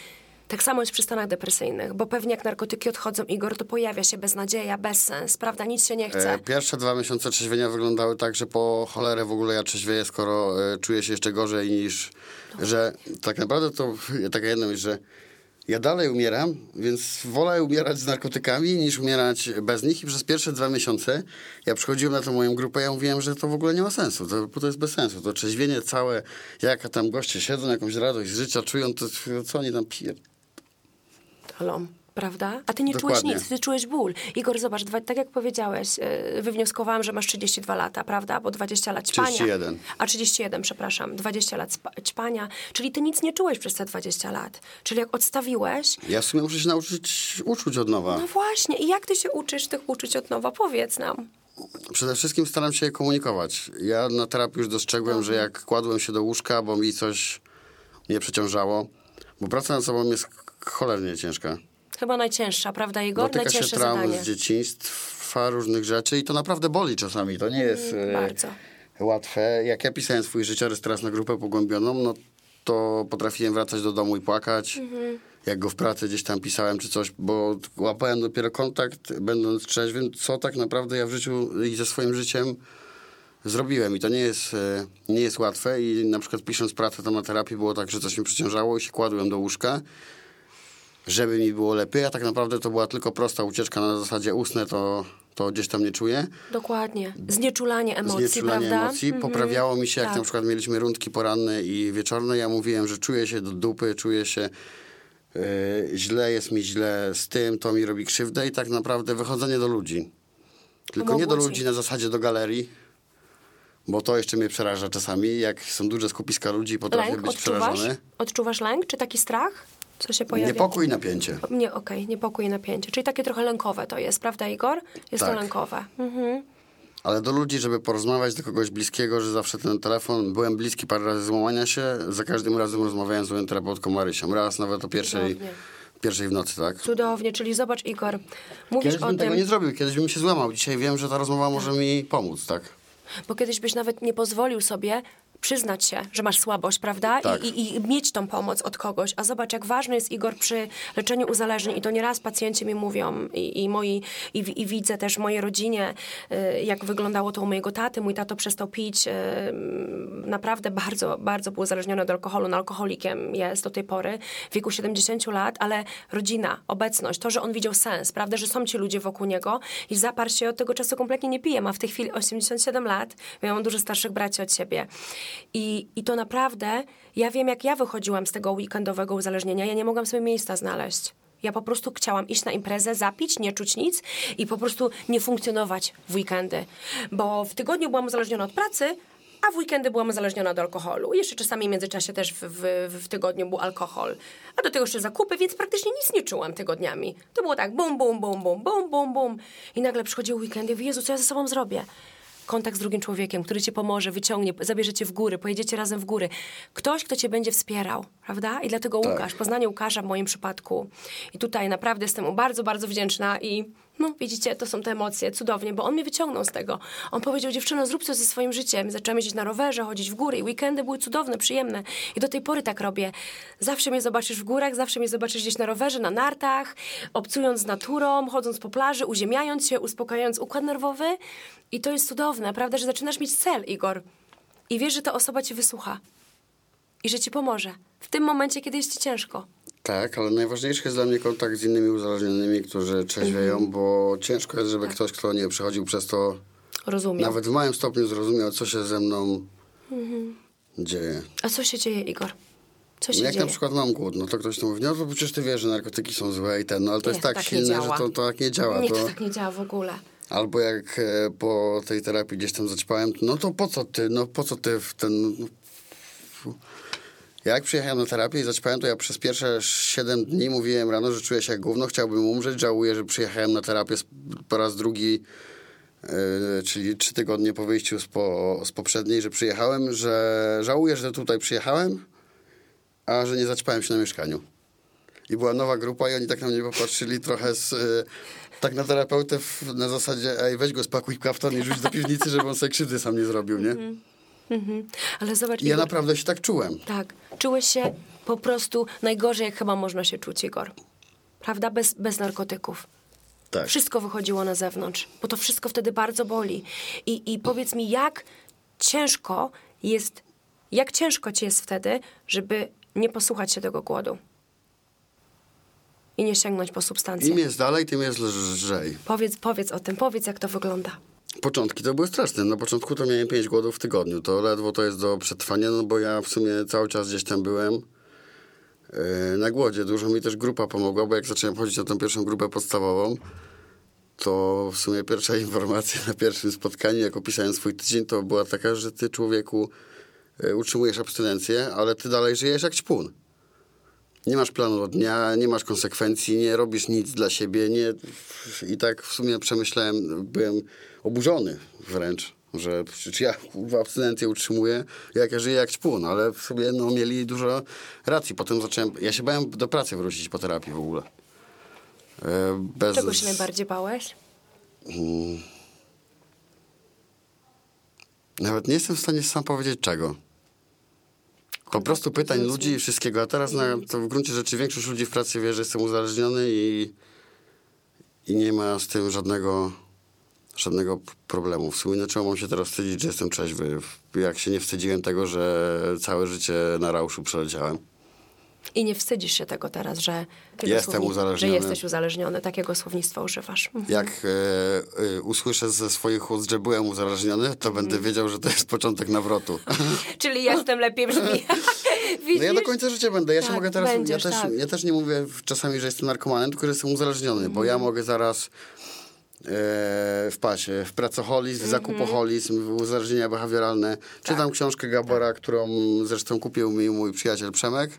Tak samo jest przy stanach depresyjnych, bo pewnie jak narkotyki odchodzą, Igor, to pojawia się beznadzieja, bezsens, prawda? Nic się nie chce. E, Pierwsze dwa miesiące trzeźwienia wyglądały tak, że po cholerę w ogóle ja trzeźwieję, skoro e, czuję się jeszcze gorzej niż... Że tak naprawdę to taka jedna myśl, że ja dalej umieram, więc wolę umierać z narkotykami niż umierać bez nich i przez pierwsze dwa miesiące ja przychodziłem na tę moją grupę ja mówiłem, że to w ogóle nie ma sensu, to, bo to jest bez sensu. To trzeźwienie całe, jak tam goście siedzą, jakąś radość z życia czują, to co oni tam pier... Prawda? A ty nie Dokładnie. czułeś nic, ty czułeś ból. Igor, zobacz, dwa, tak jak powiedziałeś, yy, wywnioskowałam, że masz 32 lata, prawda? Bo 20 lat ćpania. 31. A 31, przepraszam, 20 lat ćpania. Czyli ty nic nie czułeś przez te 20 lat. Czyli jak odstawiłeś, Ja w sumie muszę się nauczyć uczuć od nowa. no właśnie. I jak ty się uczysz tych uczuć od nowa? Powiedz nam. Przede wszystkim staram się je komunikować. Ja na terapii już dostrzegłem, że jak kładłem się do łóżka, bo mi coś mnie przeciążało, bo praca nad sobą jest cholernie ciężka. Chyba najcięższa, prawda, Igor? Dotyka się Najcięższe traumy zadanie. z dzieciństwa, różnych rzeczy i to naprawdę boli czasami. To nie jest e, bardzo. łatwe. Jak ja pisałem swój życiorys teraz na grupę pogłębioną, no to potrafiłem wracać do domu i płakać. Mhm. Jak go w pracy gdzieś tam pisałem czy coś, bo łapałem dopiero kontakt, będąc trzeźwym, co tak naprawdę ja w życiu i ze swoim życiem zrobiłem. I to nie jest, e, nie jest łatwe. I na przykład pisząc pracę tam na terapii było tak, że coś mi przeciążało i się kładłem do łóżka. Żeby mi było lepiej, a tak naprawdę to była tylko prosta ucieczka na zasadzie ustne, to, to gdzieś tam nie czuję. Dokładnie. Znieczulanie emocji, Znieczulanie prawda? emocji. Mhm. Poprawiało mi się, jak Tak. na przykład mieliśmy rundki poranne i wieczorne, ja mówiłem, że czuję się do dupy, czuję się yy, źle, jest mi źle z tym, to mi robi krzywdę i tak naprawdę wychodzenie do ludzi. Tylko nie do Pomogło ci. ludzi na zasadzie do galerii, bo to jeszcze mnie przeraża czasami. Jak są duże skupiska ludzi, potrafię Lęk być odczuwasz? przerażony. Odczuwasz lęk, czy taki strach? Co się pojawia? Niepokój i napięcie. Nie, okej, niepokój i napięcie. Czyli takie trochę lękowe to jest, prawda Igor? Jest to Tak. lękowe. Mhm. Ale do ludzi, żeby porozmawiać, do kogoś bliskiego, że zawsze ten telefon, byłem bliski parę razy złamania się, za każdym razem rozmawiałem z moją terapeutką Marysią. Raz nawet o pierwszej, Cudownie. pierwszej w nocy, tak? Cudownie, czyli zobacz Igor, mówisz Kiedyś o bym tym, tego nie zrobił, kiedyś bym się złamał. Dzisiaj wiem, że ta rozmowa może mi pomóc, tak? bo kiedyś byś nawet nie pozwolił sobie przyznać się, że masz słabość, prawda? Tak. I, i, mieć tą pomoc od kogoś. A zobacz, jak ważny jest Igor przy leczeniu uzależnień. I to nieraz pacjenci mi mówią i, i moi, i, i widzę też w mojej rodzinie, y, jak wyglądało to u mojego taty. Mój tato przestał pić. y, Naprawdę bardzo, bardzo był uzależniony od alkoholu. No, alkoholikiem jest do tej pory, w wieku 70 lat, ale rodzina, obecność, to, że on widział sens, prawda, że są ci ludzie wokół niego i zaparł się od tego czasu kompletnie nie pije. Ma w tej chwili 87 lat. Mam dużo starszych braci od siebie. I, I to naprawdę, ja wiem, jak ja wychodziłam z tego weekendowego uzależnienia, ja nie mogłam sobie miejsca znaleźć. Ja po prostu chciałam iść na imprezę, zapić, nie czuć nic i po prostu nie funkcjonować w weekendy. Bo w tygodniu byłam uzależniona od pracy, a w weekendy byłam uzależniona od alkoholu. Jeszcze czasami w międzyczasie też w, w, w tygodniu był alkohol. A do tego jeszcze zakupy, więc praktycznie nic nie czułam tygodniami. To było tak bum, bum, bum, bum, bum, bum, bum. I nagle przychodził weekend i mówię, Jezu, co ja ze sobą zrobię? Kontakt z drugim człowiekiem, który cię pomoże, wyciągnie, zabierze cię w góry, pojedziecie razem w góry. Ktoś, kto cię będzie wspierał, prawda? I dlatego Tak. Łukasz, poznanie Łukasza w moim przypadku. I tutaj naprawdę jestem mu bardzo, bardzo wdzięczna i no widzicie, to są te emocje, cudownie, bo on mnie wyciągnął z tego. On powiedział, dziewczyno, zrób coś ze swoim życiem. Zaczęłam jeździć na rowerze, chodzić w góry i weekendy były cudowne, przyjemne. I do tej pory tak robię. Zawsze mnie zobaczysz w górach, zawsze mnie zobaczysz gdzieś na rowerze, na nartach, obcując z naturą, chodząc po plaży, uziemiając się, uspokajając układ nerwowy. I to jest cudowne, prawda, że zaczynasz mieć cel, Igor. I wiesz, że ta osoba cię wysłucha. I że ci pomoże. W tym momencie, kiedy jest ci ciężko. Tak, ale najważniejszy jest dla mnie kontakt z innymi uzależnionymi, którzy trzeźwieją, Mhm. bo ciężko jest, Tak. żeby ktoś, kto nie przechodził przez to, Rozumiem. nawet w małym stopniu zrozumiał, co się ze mną Mhm. dzieje. A co się dzieje, Igor? Co się Jak dzieje? na przykład mam głód, no to ktoś to mówi, no to przecież ty wiesz, że narkotyki są złe i ten, no ale to Nie, jest tak, tak silne, że to, to tak nie działa. Nie, to... to tak nie działa w ogóle. Albo jak e, po tej terapii gdzieś tam zaćpałem, no to po co ty, no po co ty w ten... Ja jak przyjechałem na terapię i zaćpałem, to ja przez pierwsze 7 dni mówiłem rano, że czuję się jak gówno, chciałbym umrzeć, żałuję, że przyjechałem na terapię po raz drugi, e, czyli trzy tygodnie po wyjściu z, po, z poprzedniej, że przyjechałem, że żałuję, że tutaj przyjechałem, a że nie zaćpałem się na mieszkaniu. I była nowa grupa i oni tak na mnie popatrzyli trochę z, y, tak na terapeutę w, na zasadzie, ej weź go spakuj kaftan i rzuć do piwnicy, żeby on sobie krzywdy sam nie zrobił, nie? Mhm. Ale zobacz, ja Igor, naprawdę się tak czułem. tak, czułeś się po prostu najgorzej, jak chyba można się czuć, Igor. Prawda? Bez, bez narkotyków. Tak. Wszystko wychodziło na zewnątrz, bo to wszystko wtedy bardzo boli. I, I powiedz mi, jak ciężko jest, jak ciężko ci jest wtedy, żeby nie posłuchać się tego głodu i nie sięgnąć po substancje. Im jest dalej, tym jest lżej. Powiedz, powiedz o tym, powiedz jak to wygląda. Początki to były straszne. Na początku to miałem 5 głodów w tygodniu. To ledwo to jest do przetrwania, no bo ja w sumie cały czas gdzieś tam byłem yy, na głodzie. Dużo mi też grupa pomogła, bo jak zacząłem chodzić na tą pierwszą grupę podstawową, to w sumie pierwsza informacja na pierwszym spotkaniu, jak opisałem swój tydzień, to była taka, że ty człowieku yy, utrzymujesz abstynencję, ale ty dalej żyjesz jak ćpun. Nie masz planu dnia, nie masz konsekwencji, nie robisz nic dla siebie. Nie... I tak w sumie przemyślałem, byłem oburzony wręcz, że czy ja kurwa abstynencję utrzymuję, jak ja żyję jak ćpun, ale w sobie no, mieli dużo racji. Potem zacząłem, ja się bałem do pracy wrócić po terapii w ogóle. E, Bez... Czego się najbardziej bałeś? Nawet nie jestem w stanie sam powiedzieć czego. Po prostu pytań ludzi i wszystkiego. A teraz na, to w gruncie rzeczy większość ludzi w pracy wie, że jestem uzależniony i, i nie ma z tym żadnego, żadnego problemu. W sumie dlaczego mam się teraz wstydzić, że jestem trzeźwy? Jak się nie wstydziłem tego, że całe życie na rauszu przeleciałem. I nie wstydzisz się tego teraz, że... Jestem słowni- uzależniony. Że jesteś uzależniony. Takiego słownictwa używasz. Mhm. Jak e, e, usłyszę ze swoich ust, że byłem uzależniony, to będę Mhm. wiedział, że to jest początek nawrotu. Czyli jestem lepiej brzmi. No ja do końca życia będę. Ja się Tak, mogę teraz. będziesz, ja, też, tak. ja też nie mówię w- czasami, że jestem narkomanem, tylko że jestem uzależniony, bo Mhm. ja mogę zaraz e, w pasie, w pracoholizm, Mhm. zakupoholizm, uzależnienia behawioralne. Czytam Tak. książkę Gabora, którą zresztą kupił mi mój przyjaciel Przemek.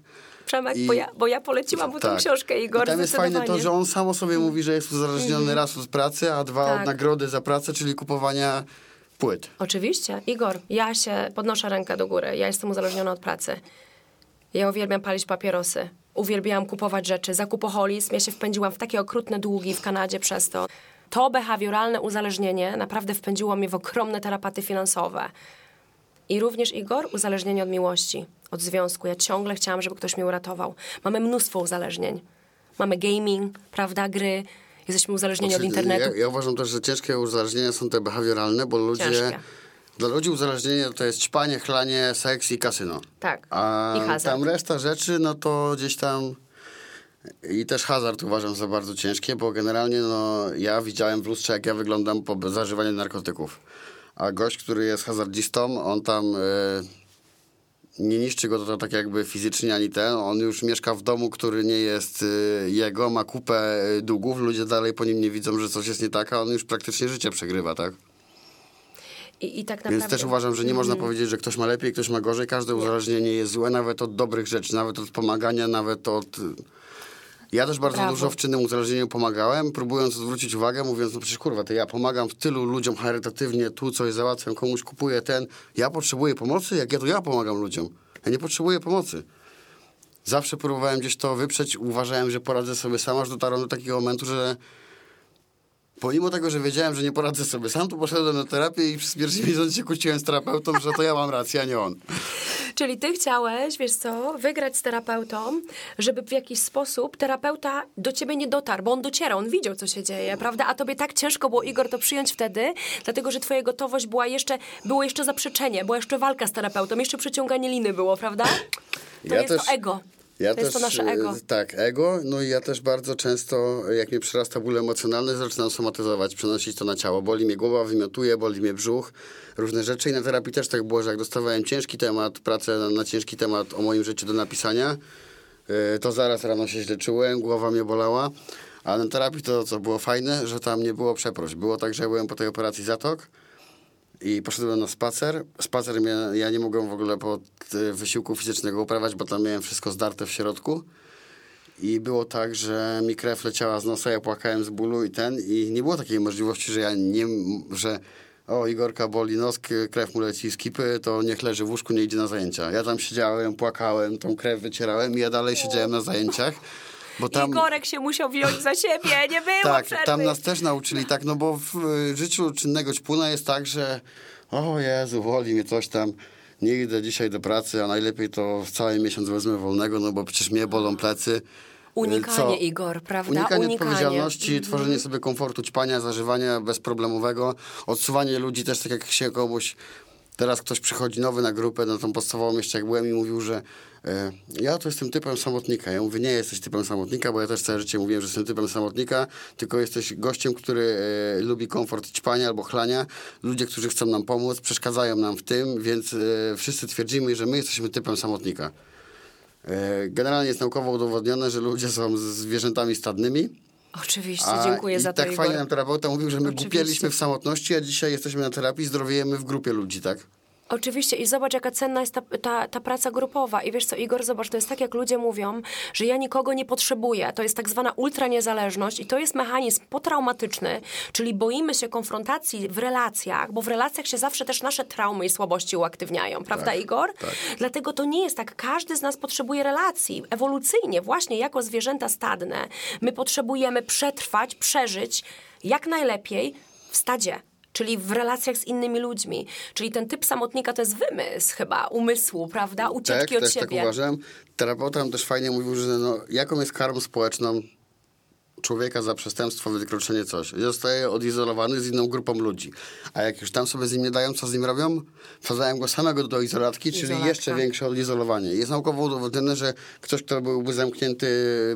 Przemek, I- bo, ja, bo ja poleciłam mu Tak. książkę, Igor, I tam jest fajne to, że on sam o sobie mówi, że jest uzależniony raz od pracy, a dwa. Tak. od nagrody za pracę, czyli kupowania płyt. Oczywiście. Igor, ja się podnoszę rękę do góry. Ja jestem uzależniona od pracy. Ja uwielbiam palić papierosy. Uwielbiałam kupować rzeczy. Zakupoholizm. Ja się wpędziłam w takie okrutne długi w Kanadzie przez to. To behawioralne uzależnienie naprawdę wpędziło mnie w ogromne tarapaty finansowe. I również Igor, uzależnienie od miłości, od związku. Ja ciągle chciałam, żeby ktoś mnie uratował. Mamy mnóstwo uzależnień. Mamy gaming, prawda, gry. Jesteśmy uzależnieni od Znaczy, internetu. Ja, ja uważam też, że ciężkie uzależnienia są te behawioralne, bo ludzie... Ciężkie. Dla ludzi uzależnienie to jest ćpanie, chlanie, seks i kasyno. Tak. A I hazard. tam reszta rzeczy, no to gdzieś tam... I też hazard uważam za bardzo ciężkie, bo generalnie no, ja widziałem w lustrze, jak ja wyglądam po zażywaniu narkotyków. A gość, który jest hazardzistą, on tam... E, nie niszczy go to tak jakby fizycznie ani ten. On już mieszka w domu, który nie jest y, jego, ma kupę y, długów, ludzie dalej po nim nie widzą, że coś jest nie tak, a on już praktycznie życie przegrywa, tak? I, I tak naprawdę... Więc też uważam, że nie można Mhm. powiedzieć, że ktoś ma lepiej, ktoś ma gorzej. Każde uzależnienie jest złe, nawet od dobrych rzeczy, nawet od pomagania, nawet od... Ja też bardzo Brawo. dużo w czynnym uzależnieniu pomagałem, próbując zwrócić uwagę, mówiąc, no przecież kurwa, to ja pomagam w tylu ludziom charytatywnie, tu coś załatwiam, komuś kupuję ten. Ja potrzebuję pomocy, jak ja to ja pomagam ludziom. Ja nie potrzebuję pomocy. Zawsze próbowałem gdzieś to wyprzeć, uważałem, że poradzę sobie sam, aż dotarłem do takiego momentu, że pomimo tego, że wiedziałem, że nie poradzę sobie sam, to poszedłem na terapię i przez pierwszy miesiąc się kłóciłem z terapeutą, że to ja mam rację, a nie on. Czyli ty chciałeś, wiesz co, wygrać z terapeutą, żeby w jakiś sposób terapeuta do ciebie nie dotarł, bo on dociera, on widział, co się dzieje, prawda? A tobie tak ciężko było, Igor, to przyjąć wtedy, dlatego, że twoja gotowość była jeszcze, było jeszcze zaprzeczenie, była jeszcze walka z terapeutą, jeszcze przyciąganie liny było, prawda? To Ja jest też- to ego. Ja to jest to nasze e, ego. Tak, ego. No i ja też bardzo często, jak mnie przyrasta ból emocjonalny, zaczynam somatyzować, przenosić to na ciało. Boli mnie głowa, wymiotuje, boli mnie brzuch, różne rzeczy. I na terapii też tak było, że jak dostawałem ciężki temat, pracę na, na ciężki temat o moim życiu do napisania, e, to zaraz rano się źle czułem, głowa mnie bolała. A na terapii to, co było fajne, że tam nie było przeproś. Było tak, że ja byłem po tej operacji zatok, i poszedłem na spacer. Spacer ja nie mogłem w ogóle pod y, wysiłku fizycznego uprawiać, bo tam miałem wszystko zdarte w środku. I było tak, że mi krew leciała z nosa, ja płakałem z bólu i ten. I nie było takiej możliwości, że ja nie, że o Igorka boli nos, krew mu leci z kipy, to niech leży w łóżku, nie idzie na zajęcia. Ja tam siedziałem, płakałem, tą krew wycierałem i ja dalej siedziałem na zajęciach. Bo tam, Igorek się musiał wziąć za siebie, nie było tak, przerwy. tam nas też nauczyli tak, no bo w życiu czynnego ćpuna jest tak, że o Jezu, woli mnie coś tam, nie idę dzisiaj do pracy, a najlepiej to cały miesiąc wezmę wolnego, no bo przecież mnie bolą plecy. Unikanie, Igor, prawda? Unikanie, Unikanie. odpowiedzialności, tworzenie sobie komfortu, ćpania, zażywania bezproblemowego, odsuwanie ludzi też tak jak się komuś... Teraz ktoś przychodzi nowy na grupę, na tą podstawową jeszcze jak byłem i mówił, że e, ja to jestem typem samotnika. Ja mówię, nie jesteś typem samotnika, bo ja też całe życie mówiłem, że jestem typem samotnika, tylko jesteś gościem, który e, lubi komfort ćpania albo chlania. Ludzie, którzy chcą nam pomóc, przeszkadzają nam w tym, więc e, wszyscy twierdzimy, że my jesteśmy typem samotnika. E, generalnie jest naukowo udowodnione, że ludzie są zwierzętami stadnymi. Oczywiście, A dziękuję i za to, tak Igor. fajnie nam terapeuta mówił, że my Oczywiście. głupieliśmy w samotności, a dzisiaj jesteśmy na terapii, zdrowiejemy w grupie ludzi, tak? Oczywiście i zobacz, jaka cenna jest ta, ta, ta praca grupowa. I wiesz co, Igor, zobacz, to jest tak, jak ludzie mówią, że ja nikogo nie potrzebuję. To jest tak zwana ultraniezależność i to jest mechanizm potraumatyczny, czyli boimy się konfrontacji w relacjach, bo w relacjach się zawsze też nasze traumy i słabości uaktywniają, prawda, Tak, Igor? tak. Dlatego to nie jest tak. Każdy z nas potrzebuje relacji. Ewolucyjnie, właśnie jako zwierzęta stadne, my potrzebujemy przetrwać, przeżyć jak najlepiej w stadzie. Czyli w relacjach z innymi ludźmi. Czyli ten typ samotnika to jest wymysł chyba umysłu, prawda? Tak, Ucieczki od też tak siebie. uważam. Terapeuta nam też fajnie mówił, że no, jaką jest karmą społeczną człowieka za przestępstwo, wykroczenie, coś. Zostaje odizolowany z inną grupą ludzi. A jak już tam sobie z nim nie dają, co z nim robią? Wsadzają go samego do izolatki, czyli Izolatka. jeszcze większe odizolowanie. Jest naukowo udowodnione, że ktoś, kto byłby zamknięty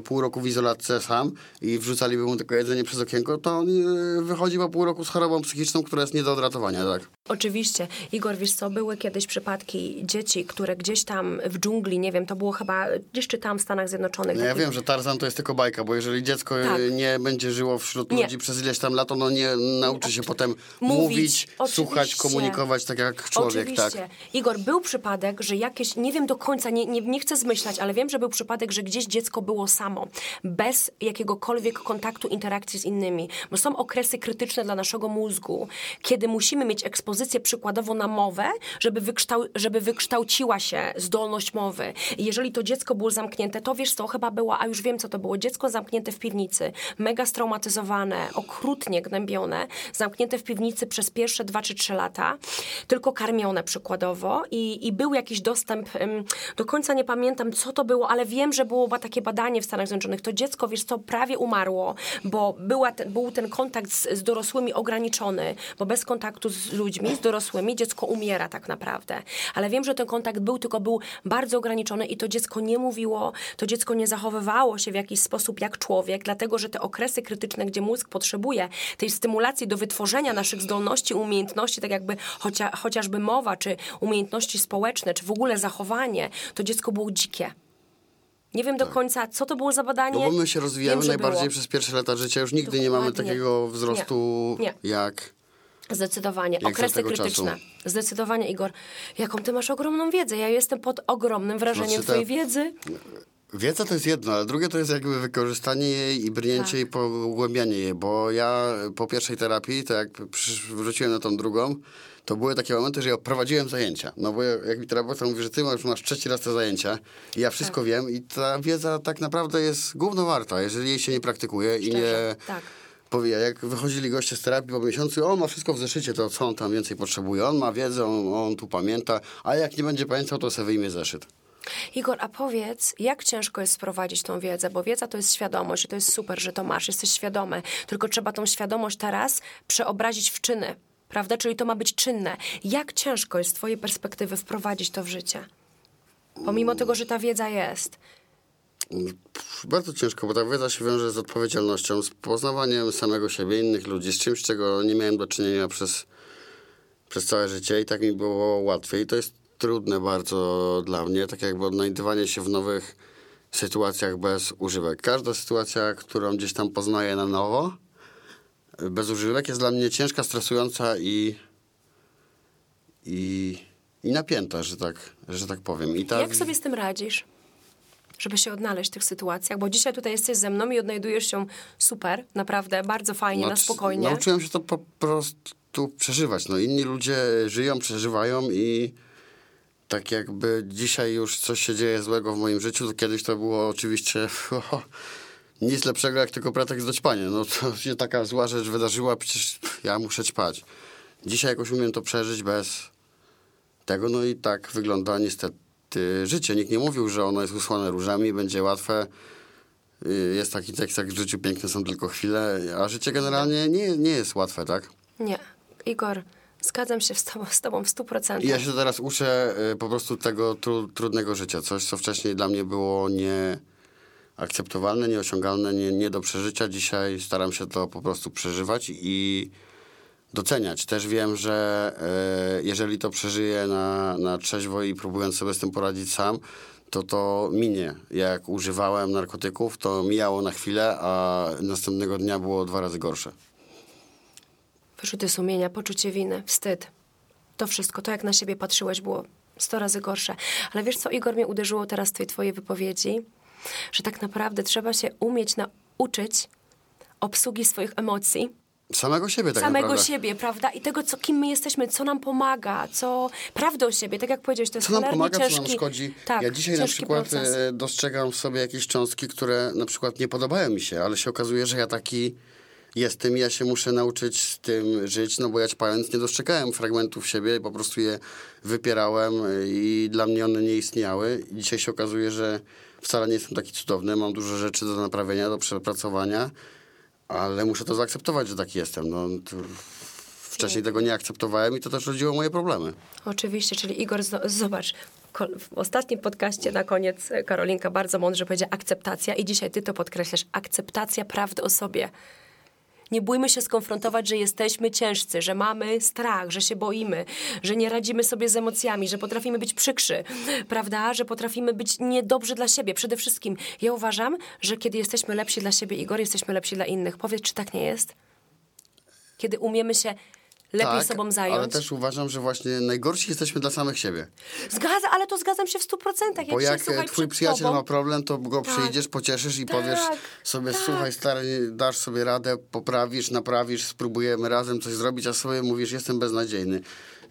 pół roku w izolatce sam i wrzucaliby mu tylko jedzenie przez okienko, to on y, wychodzi po pół roku z chorobą psychiczną, która jest nie do odratowania, tak? Oczywiście. Igor, wiesz co, były kiedyś przypadki dzieci, które gdzieś tam w dżungli, nie wiem, to było chyba, gdzieś czytałam w Stanach Zjednoczonych. No ja taki- wiem, że Tarzan to jest tylko bajka, bo jeżeli dziecko y, Tak. nie będzie żyło wśród Nie. ludzi przez ileś tam lat, ono nie nauczy się potem Mówić, mówić, słuchać, komunikować tak jak człowiek, tak? Oczywiście. Igor, był przypadek, że jakieś, nie wiem do końca, nie, nie, nie chcę zmyślać, ale wiem, że był przypadek, że gdzieś dziecko było samo, bez jakiegokolwiek kontaktu, interakcji z innymi. Bo są okresy krytyczne dla naszego mózgu, kiedy musimy mieć ekspozycję przykładowo na mowę, żeby, wykształ, żeby wykształciła się zdolność mowy. Jeżeli to dziecko było zamknięte, to wiesz co, chyba było, a już wiem co to było, dziecko zamknięte w piwnicy, mega straumatyzowane, okrutnie gnębione, zamknięte w piwnicy przez pierwsze dwa czy trzy lata, tylko karmione przykładowo i, i był jakiś dostęp, do końca nie pamiętam co to było, ale wiem, że było takie badanie w Stanach Zjednoczonych, to dziecko, wiesz co, prawie umarło, bo była był ten kontakt z, z dorosłymi ograniczony, bo bez kontaktu z ludźmi, z dorosłymi, dziecko umiera tak naprawdę. Ale wiem, że ten kontakt był, tylko był bardzo ograniczony i to dziecko nie mówiło, to dziecko nie zachowywało się w jakiś sposób jak człowiek, dlatego że te okresy krytyczne, gdzie mózg potrzebuje tej stymulacji do wytworzenia naszych zdolności, umiejętności, tak jakby chocia, chociażby mowa, czy umiejętności społeczne, czy w ogóle zachowanie, to dziecko było dzikie. Nie wiem do końca, co to było za badanie. No bo my się rozwijamy Wiem, najbardziej było. przez pierwsze lata życia. Już nigdy nie mamy Dokładnie. takiego wzrostu Nie. Nie. jak... Zdecydowanie. Okresy krytyczne. czasu? Zdecydowanie, Igor. Jaką ty masz ogromną wiedzę. Ja jestem pod ogromnym wrażeniem Znaczy, twojej wiedzizy. Wiedza to jest jedno, ale drugie to jest jakby wykorzystanie jej i brnięcie Tak. i pogłębianie jej, bo ja po pierwszej terapii, to jak wróciłem na tą drugą, to były takie momenty, że ja prowadziłem zajęcia. No bo jak mi terapeuta mówi, że ty masz, masz trzeci raz te zajęcia i ja wszystko Tak. wiem i ta wiedza tak naprawdę jest gówno warta, jeżeli jej się nie praktykuje i nie... Szczerze, tak. Powie, jak wychodzili goście z terapii po miesiącu, on ma wszystko w zeszycie, to co on tam więcej potrzebuje? On ma wiedzę, on, on tu pamięta, a jak nie będzie pamiętał, to sobie wyjmie zeszyt. Igor, a powiedz, jak ciężko jest sprowadzić tą wiedzę? Bo wiedza to jest świadomość i to jest super, że to masz, jesteś świadomy. Tylko trzeba tą świadomość teraz przeobrazić w czyny, prawda? Czyli to ma być czynne. Jak ciężko jest z twojej perspektywy wprowadzić to w życie? Pomimo tego, że ta wiedza jest. Bardzo ciężko, bo ta wiedza się wiąże z odpowiedzialnością, z poznawaniem samego siebie, innych ludzi, z czymś, czego nie miałem do czynienia przez, przez całe życie i tak mi było łatwiej. To jest trudne bardzo dla mnie, tak jakby odnajdywanie się w nowych sytuacjach bez używek. Każda sytuacja, którą gdzieś tam poznaję na nowo, bez używek jest dla mnie ciężka, stresująca i, i, i napięta, że tak, że tak powiem. I Jak sobie z tym radzisz? Żeby się odnaleźć w tych sytuacjach, bo dzisiaj tutaj jesteś ze mną i odnajdujesz się super, naprawdę, bardzo fajnie, na Znaczy, spokojnie. Nauczyłem się to po prostu przeżywać. No, inni ludzie żyją, przeżywają i tak jakby dzisiaj już coś się dzieje złego w moim życiu, to kiedyś to było oczywiście nic lepszego jak tylko pretekst do ćpania. No to się taka zła rzecz wydarzyła, przecież ja muszę ćpać. Dzisiaj jakoś umiem to przeżyć bez tego, no i tak wygląda niestety życie. Nikt nie mówił, że ono jest usłane różami, będzie łatwe. Y, Jest taki tekst, jak w życiu piękne są tylko chwile, a życie generalnie nie, nie jest łatwe, tak? Nie, Igor, zgadzam się z tobą, z tobą w stu procentach. I ja się teraz uczę y, po prostu tego tru, trudnego życia. Coś, co wcześniej dla mnie było nieakceptowalne, nieosiągalne, nie, nie do przeżycia. Dzisiaj staram się to po prostu przeżywać i doceniać. Też wiem, że e, jeżeli to przeżyję na, na trzeźwo i próbując sobie z tym poradzić sam, to to minie. Jak używałem narkotyków, to mijało na chwilę, a następnego dnia było dwa razy gorsze. Wyrzuty sumienia, poczucie winy, wstyd. To wszystko, to jak na siebie patrzyłeś, było sto razy gorsze. Ale wiesz co, Igor, mnie uderzyło teraz tej twojej wypowiedzi, że tak naprawdę trzeba się umieć nauczyć obsługi swoich emocji, Samego siebie tak samego naprawdę. siebie, prawda? I tego, co, kim my jesteśmy, co nam pomaga, co... Prawdę o siebie, tak jak powiedziałeś, to jest Co nam pomaga, ciężki... co nam szkodzi. Tak, ja dzisiaj na przykład proces. e, dostrzegam w sobie jakieś cząstki, które na przykład nie podobają mi się, ale się okazuje, że ja taki jest tym, ja się muszę nauczyć z tym żyć, no bo ja ćpając nie dostrzegałem fragmentów siebie, po prostu je wypierałem i dla mnie one nie istniały. I dzisiaj się okazuje, że wcale nie jestem taki cudowny, mam dużo rzeczy do naprawienia, do przepracowania, ale muszę to zaakceptować, że taki jestem. No, wcześniej tego nie akceptowałem i to też rodziło moje problemy. Oczywiście, czyli Igor, zobacz, w ostatnim podcaście na koniec Karolinka bardzo mądrze powiedziała akceptacja i dzisiaj ty to podkreślasz, akceptacja prawdy o sobie. Nie bójmy się skonfrontować, że jesteśmy ciężcy, że mamy strach, że się boimy, że nie radzimy sobie z emocjami, że potrafimy być przykrzy, prawda? Że potrafimy być niedobrzy dla siebie. Przede wszystkim ja uważam, że kiedy jesteśmy lepsi dla siebie, Igor, jesteśmy lepsi dla innych. Powiedz, czy tak nie jest? Kiedy umiemy się lepiej tak, sobą zająć. ale też uważam, że właśnie najgorsi jesteśmy dla samych siebie. Zgadza, ale to zgadzam się w stu procentach. Bo jak, jak twój przyjaciel tobą... ma problem, to go tak. przyjdziesz, pocieszysz i tak, powiesz sobie, tak. słuchaj stary, dasz sobie radę, poprawisz, naprawisz, spróbujemy razem coś zrobić, a sobie mówisz, jestem beznadziejny.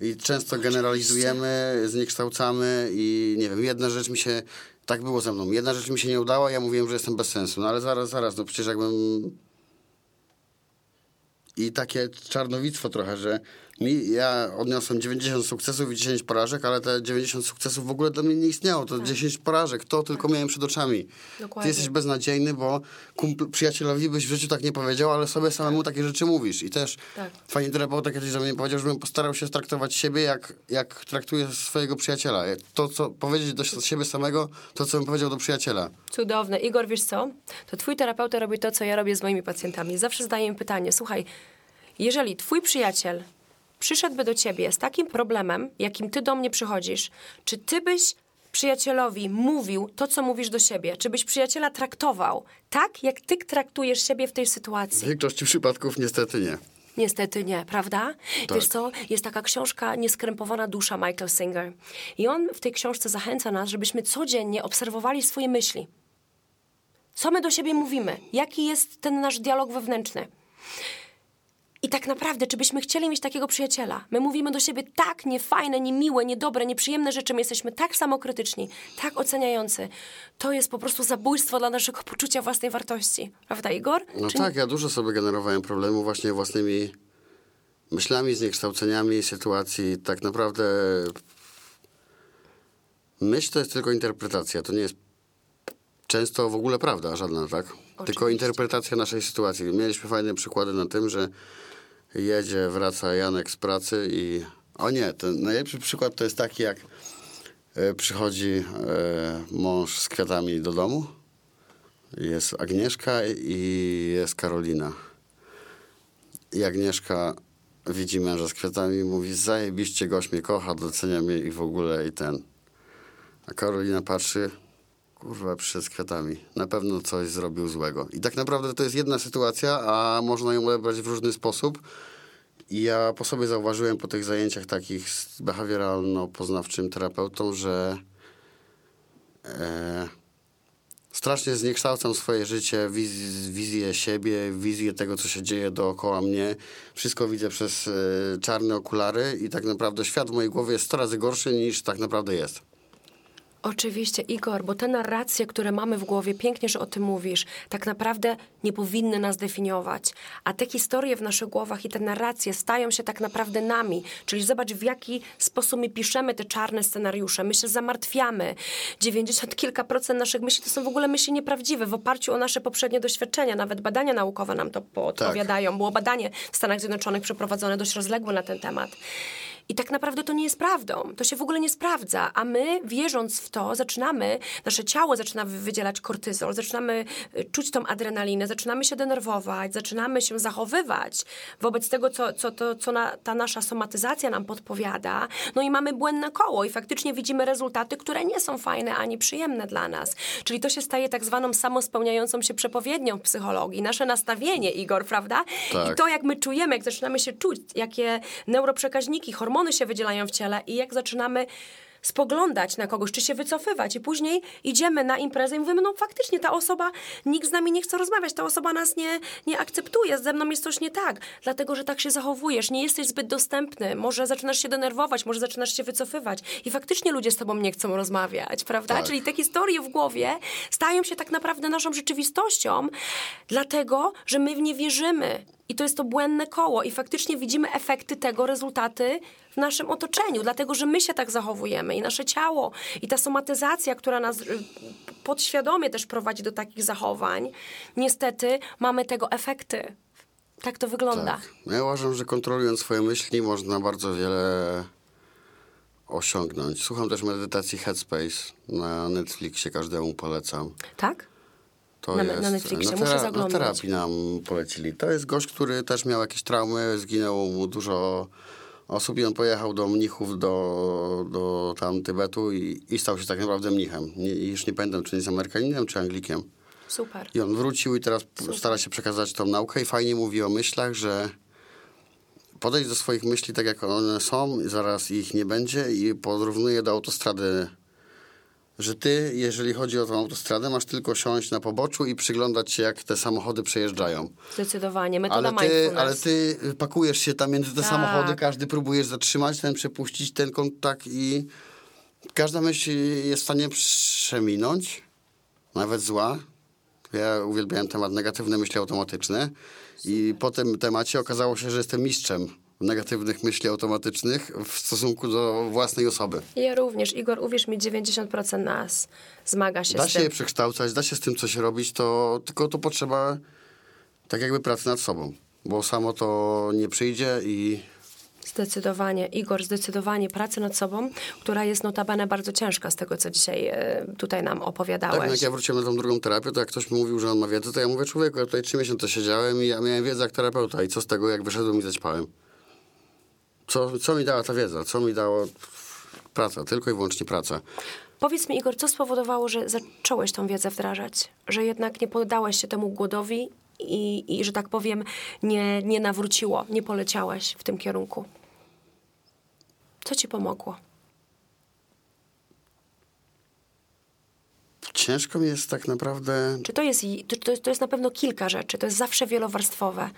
I często generalizujemy, zniekształcamy i nie wiem, jedna rzecz mi się, tak było ze mną, jedna rzecz mi się nie udała, ja mówiłem, że jestem bez sensu, no ale zaraz, zaraz, no przecież jakbym i takie czarnowictwo trochę, że mi, ja odniosłem 90 sukcesów i 10 porażek, ale te 90 sukcesów w ogóle dla mnie nie istniało. To tak. 10 porażek, to tylko miałem przed oczami. Dokładnie. Ty jesteś beznadziejny, bo kumpl, przyjacielowi byś w życiu tak nie powiedział, ale sobie samemu takie rzeczy mówisz. I też tak. fajnie terapeuta kiedyś że mnie powiedział, żebym postarał się traktować siebie, jak, jak traktuję swojego przyjaciela. To, co powiedzieć do siebie samego, to, co bym powiedział do przyjaciela. Cudowne. Igor, wiesz co? To twój terapeuta robi to, co ja robię z moimi pacjentami. Zawsze zadaję im pytanie, słuchaj, jeżeli twój przyjaciel przyszedłby do ciebie z takim problemem, jakim ty do mnie przychodzisz, czy ty byś przyjacielowi mówił to, co mówisz do siebie? Czy byś przyjaciela traktował tak, jak ty traktujesz siebie w tej sytuacji? W większości przypadków niestety nie. Niestety nie, prawda? Tak. Wiesz co, jest taka książka Nieskrępowana dusza Michael Singer. I on w tej książce zachęca nas, żebyśmy codziennie obserwowali swoje myśli. Co my do siebie mówimy? Jaki jest ten nasz dialog wewnętrzny? I tak naprawdę, czy byśmy chcieli mieć takiego przyjaciela? My mówimy do siebie tak niefajne, niemiłe, niedobre, nieprzyjemne rzeczy, my jesteśmy tak samokrytyczni, tak oceniający. To jest po prostu zabójstwo dla naszego poczucia własnej wartości. Prawda, Igor? No czy... tak, ja dużo sobie generowałem problemu właśnie własnymi myślami, zniekształceniami sytuacji. Tak naprawdę myśl to jest tylko interpretacja, to nie jest często w ogóle prawda, żadna, tak? Oczywiście. Tylko interpretacja naszej sytuacji. Mieliśmy fajne przykłady na tym, że jedzie, wraca Janek z pracy i... O nie, ten najlepszy przykład to jest taki, jak e, przychodzi e, mąż z kwiatami do domu. Jest Agnieszka i jest Karolina. I Agnieszka widzi męża z kwiatami i mówi, zajebiście gość mnie kocha, docenia mnie i w ogóle i ten. A Karolina patrzy, kurwa, przyszedł z kwiatami. Na pewno coś zrobił złego. I tak naprawdę to jest jedna sytuacja, a można ją odebrać w różny sposób. I ja po sobie zauważyłem po tych zajęciach takich z behawioralno-poznawczym terapeutą, że e, strasznie zniekształcam swoje życie, wiz, wizję siebie, wizję tego, co się dzieje dookoła mnie. Wszystko widzę przez e, czarne okulary i tak naprawdę świat w mojej głowie jest 100 razy gorszy niż tak naprawdę jest. Oczywiście, Igor, bo te narracje, które mamy w głowie, pięknie, że o tym mówisz, tak naprawdę nie powinny nas definiować. A te historie w naszych głowach i te narracje stają się tak naprawdę nami. Czyli zobacz, w jaki sposób my piszemy te czarne scenariusze. My się zamartwiamy. 90 kilka procent naszych myśli to są w ogóle myśli nieprawdziwe w oparciu o nasze poprzednie doświadczenia. Nawet badania naukowe nam to podpowiadają. Tak. Było badanie w Stanach Zjednoczonych przeprowadzone dość rozległe na ten temat. I tak naprawdę to nie jest prawdą. To się w ogóle nie sprawdza. A my, wierząc w to, zaczynamy, nasze ciało zaczyna wydzielać kortyzol, zaczynamy y, czuć tą adrenalinę, zaczynamy się denerwować, zaczynamy się zachowywać wobec tego, co, co, to, co na, ta nasza somatyzacja nam podpowiada. No i mamy błędne koło i faktycznie widzimy rezultaty, które nie są fajne ani przyjemne dla nas. Czyli to się staje tak zwaną samospełniającą się przepowiednią w psychologii. Nasze nastawienie, Igor, prawda? Tak. I to, jak my czujemy, jak zaczynamy się czuć, jakie neuroprzekaźniki, hormony, hormony się wydzielają w ciele i jak zaczynamy spoglądać na kogoś, czy się wycofywać i później idziemy na imprezę i mówimy, no faktycznie ta osoba, nikt z nami nie chce rozmawiać, ta osoba nas nie, nie akceptuje, ze mną jest coś nie tak, dlatego, że tak się zachowujesz, nie jesteś zbyt dostępny, może zaczynasz się denerwować, może zaczynasz się wycofywać i faktycznie ludzie z tobą nie chcą rozmawiać, prawda? Tak. Czyli te historie w głowie stają się tak naprawdę naszą rzeczywistością, dlatego, że my w nie wierzymy. I to jest to błędne koło i faktycznie widzimy efekty tego, rezultaty w naszym otoczeniu, dlatego że my się tak zachowujemy i nasze ciało i ta somatyzacja, która nas y, podświadomie też prowadzi do takich zachowań, niestety mamy tego efekty. Tak to wygląda. Tak. Ja uważam, że kontrolując swoje myśli można bardzo wiele osiągnąć. Słucham też medytacji Headspace na Netflixie, każdemu polecam. Tak? To Na- jest, na Netflixie, na, muszę na zaglądać. terapii nam polecili. To jest gość, który też miał jakieś traumy, zginęło mu dużo osób i on pojechał do mnichów do, do tam Tybetu i, i stał się tak naprawdę mnichem. Nie, już nie pamiętam, czy jest Amerykaninem, czy Anglikiem. Super. I on wrócił i teraz p- stara się przekazać tą naukę i fajnie mówi o myślach, że podejdź do swoich myśli tak, jak one są, i zaraz ich nie będzie i porównuje do autostrady, że ty, jeżeli chodzi o tą autostradę, masz tylko siąść na poboczu i przyglądać się, jak te samochody przejeżdżają. Zdecydowanie. Metoda Ale ty, ale ty pakujesz się tam między te Tak. samochody, każdy próbujesz zatrzymać, ten przepuścić, ten kontakt i każda myśl jest w stanie przeminąć, nawet zła. Ja uwielbiałem temat negatywne myśli automatyczne i po tym temacie okazało się, że jestem mistrzem negatywnych myśli automatycznych w stosunku do własnej osoby. Ja również. Igor, uwierz mi, 90% nas zmaga się Da z się tym. je przekształcać, da się z tym coś robić, to tylko to potrzeba tak jakby pracy nad sobą, bo samo to nie przyjdzie i Zdecydowanie, Igor, zdecydowanie pracy nad sobą, która jest notabene bardzo ciężka z tego, co dzisiaj e, tutaj nam Tak, opowiadałeś. jak ja wróciłem na tą drugą terapię, to jak ktoś mi mówił, że on ma wiedzę, to ja mówię, człowieku, ja tutaj trzy miesiące siedziałem i ja miałem wiedzę jak terapeuta i co z tego, jak wyszedłem i zaćpałem? Co, co mi dała ta wiedza? Co mi dało praca? Tylko i wyłącznie praca. Powiedz mi, Igor, co spowodowało, że zacząłeś tą wiedzę wdrażać? Że jednak nie poddałeś się temu głodowi i, i że tak powiem, nie, nie nawróciło, nie poleciałeś w tym kierunku? Co ci pomogło? Ciężko mi jest tak naprawdę... Czy to jest, to, to, jest, to jest na pewno kilka rzeczy, to jest zawsze wielowarstwowe,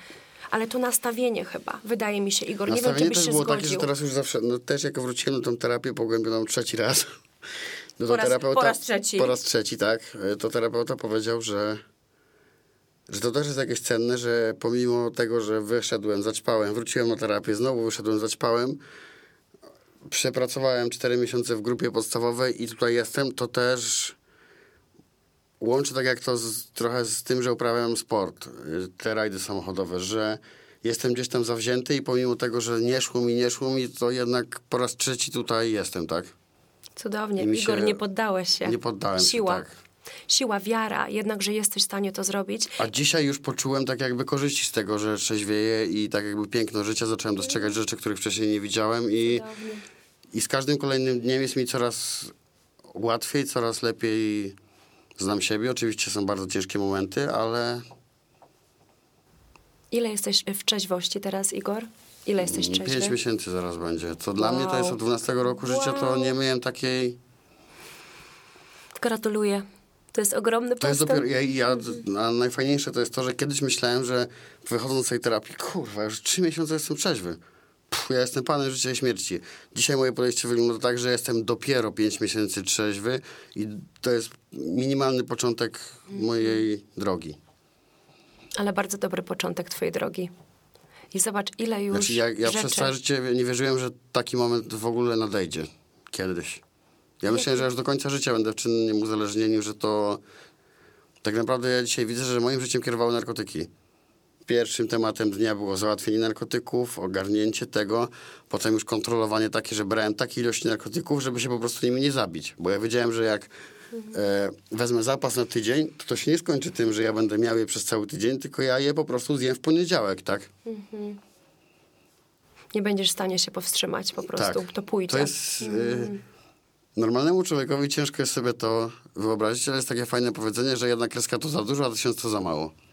ale to nastawienie chyba, wydaje mi się, Igor. Nie wiem, czy Nastawienie byś też się było zgodził. takie, że teraz już zawsze, no też jak wróciłem na tą terapię pogłębioną trzeci raz, no to Po raz- terapeuta, po raz trzeci. Po raz trzeci, tak. To terapeuta powiedział, że, że to też jest jakieś cenne, że pomimo tego, że wyszedłem, zaćpałem, wróciłem na terapię, znowu wyszedłem, zaćpałem, przepracowałem 4 miesiące w grupie podstawowej i tutaj jestem, to też łączy tak jak to z, trochę z tym, że uprawiam sport, te rajdy samochodowe, że jestem gdzieś tam zawzięty i pomimo tego, że nie szło mi, nie szło mi, to jednak po raz trzeci tutaj jestem, tak? Cudownie. Igor, się- nie poddałeś się. nie poddałem się, Siła. tak. Siła, wiara, jednak, że jesteś w stanie to zrobić. A dzisiaj już poczułem tak jakby korzyści z tego, że trzeźwieję i tak jakby piękno życia, zacząłem dostrzegać rzeczy, których wcześniej nie widziałem i, i z każdym kolejnym dniem jest mi coraz łatwiej, coraz lepiej znam siebie. Oczywiście są bardzo ciężkie momenty, ale Ile jesteś w trzeźwości teraz, Igor? Ile jesteś trzeźwy? Pięć miesięcy zaraz będzie. To dla mnie to Wow. jest od 12 roku życia, to Wow. nie miałem takiej... Gratuluję. To jest ogromny To jest dopiero... Ja, ja, a najfajniejsze to jest to, że kiedyś myślałem, że wychodząc z tej terapii, kurwa, już trzy miesiące jestem trzeźwy. Pff, ja jestem panem życia i śmierci. Dzisiaj moje podejście wygląda tak, że jestem dopiero pięć miesięcy trzeźwy i to jest minimalny początek mojej drogi. Ale bardzo dobry początek twojej drogi. I zobacz, ile już Znaczy, ja, ja rzeczy... przez całe życie nie wierzyłem, że taki moment w ogóle nadejdzie. Kiedyś. Ja myślałem, że aż do końca życia będę w czynnym uzależnieniu, że to... Tak naprawdę ja dzisiaj widzę, że moim życiem kierowały narkotyki. Pierwszym tematem dnia było załatwienie narkotyków, ogarnięcie tego, potem już kontrolowanie takie, że brałem takie ilości narkotyków, żeby się po prostu nimi nie zabić. Bo ja wiedziałem, że jak e, wezmę zapas na tydzień, to to się nie skończy tym, że ja będę miał je przez cały tydzień, tylko ja je po prostu zjem w poniedziałek, tak? Nie będziesz w stanie się powstrzymać po prostu. To pójdzie. Tak. To jest... Y, normalnemu człowiekowi ciężko jest sobie to wyobrazić, ale jest takie fajne powiedzenie, że jedna kreska to za dużo, a tysiąc to za mało.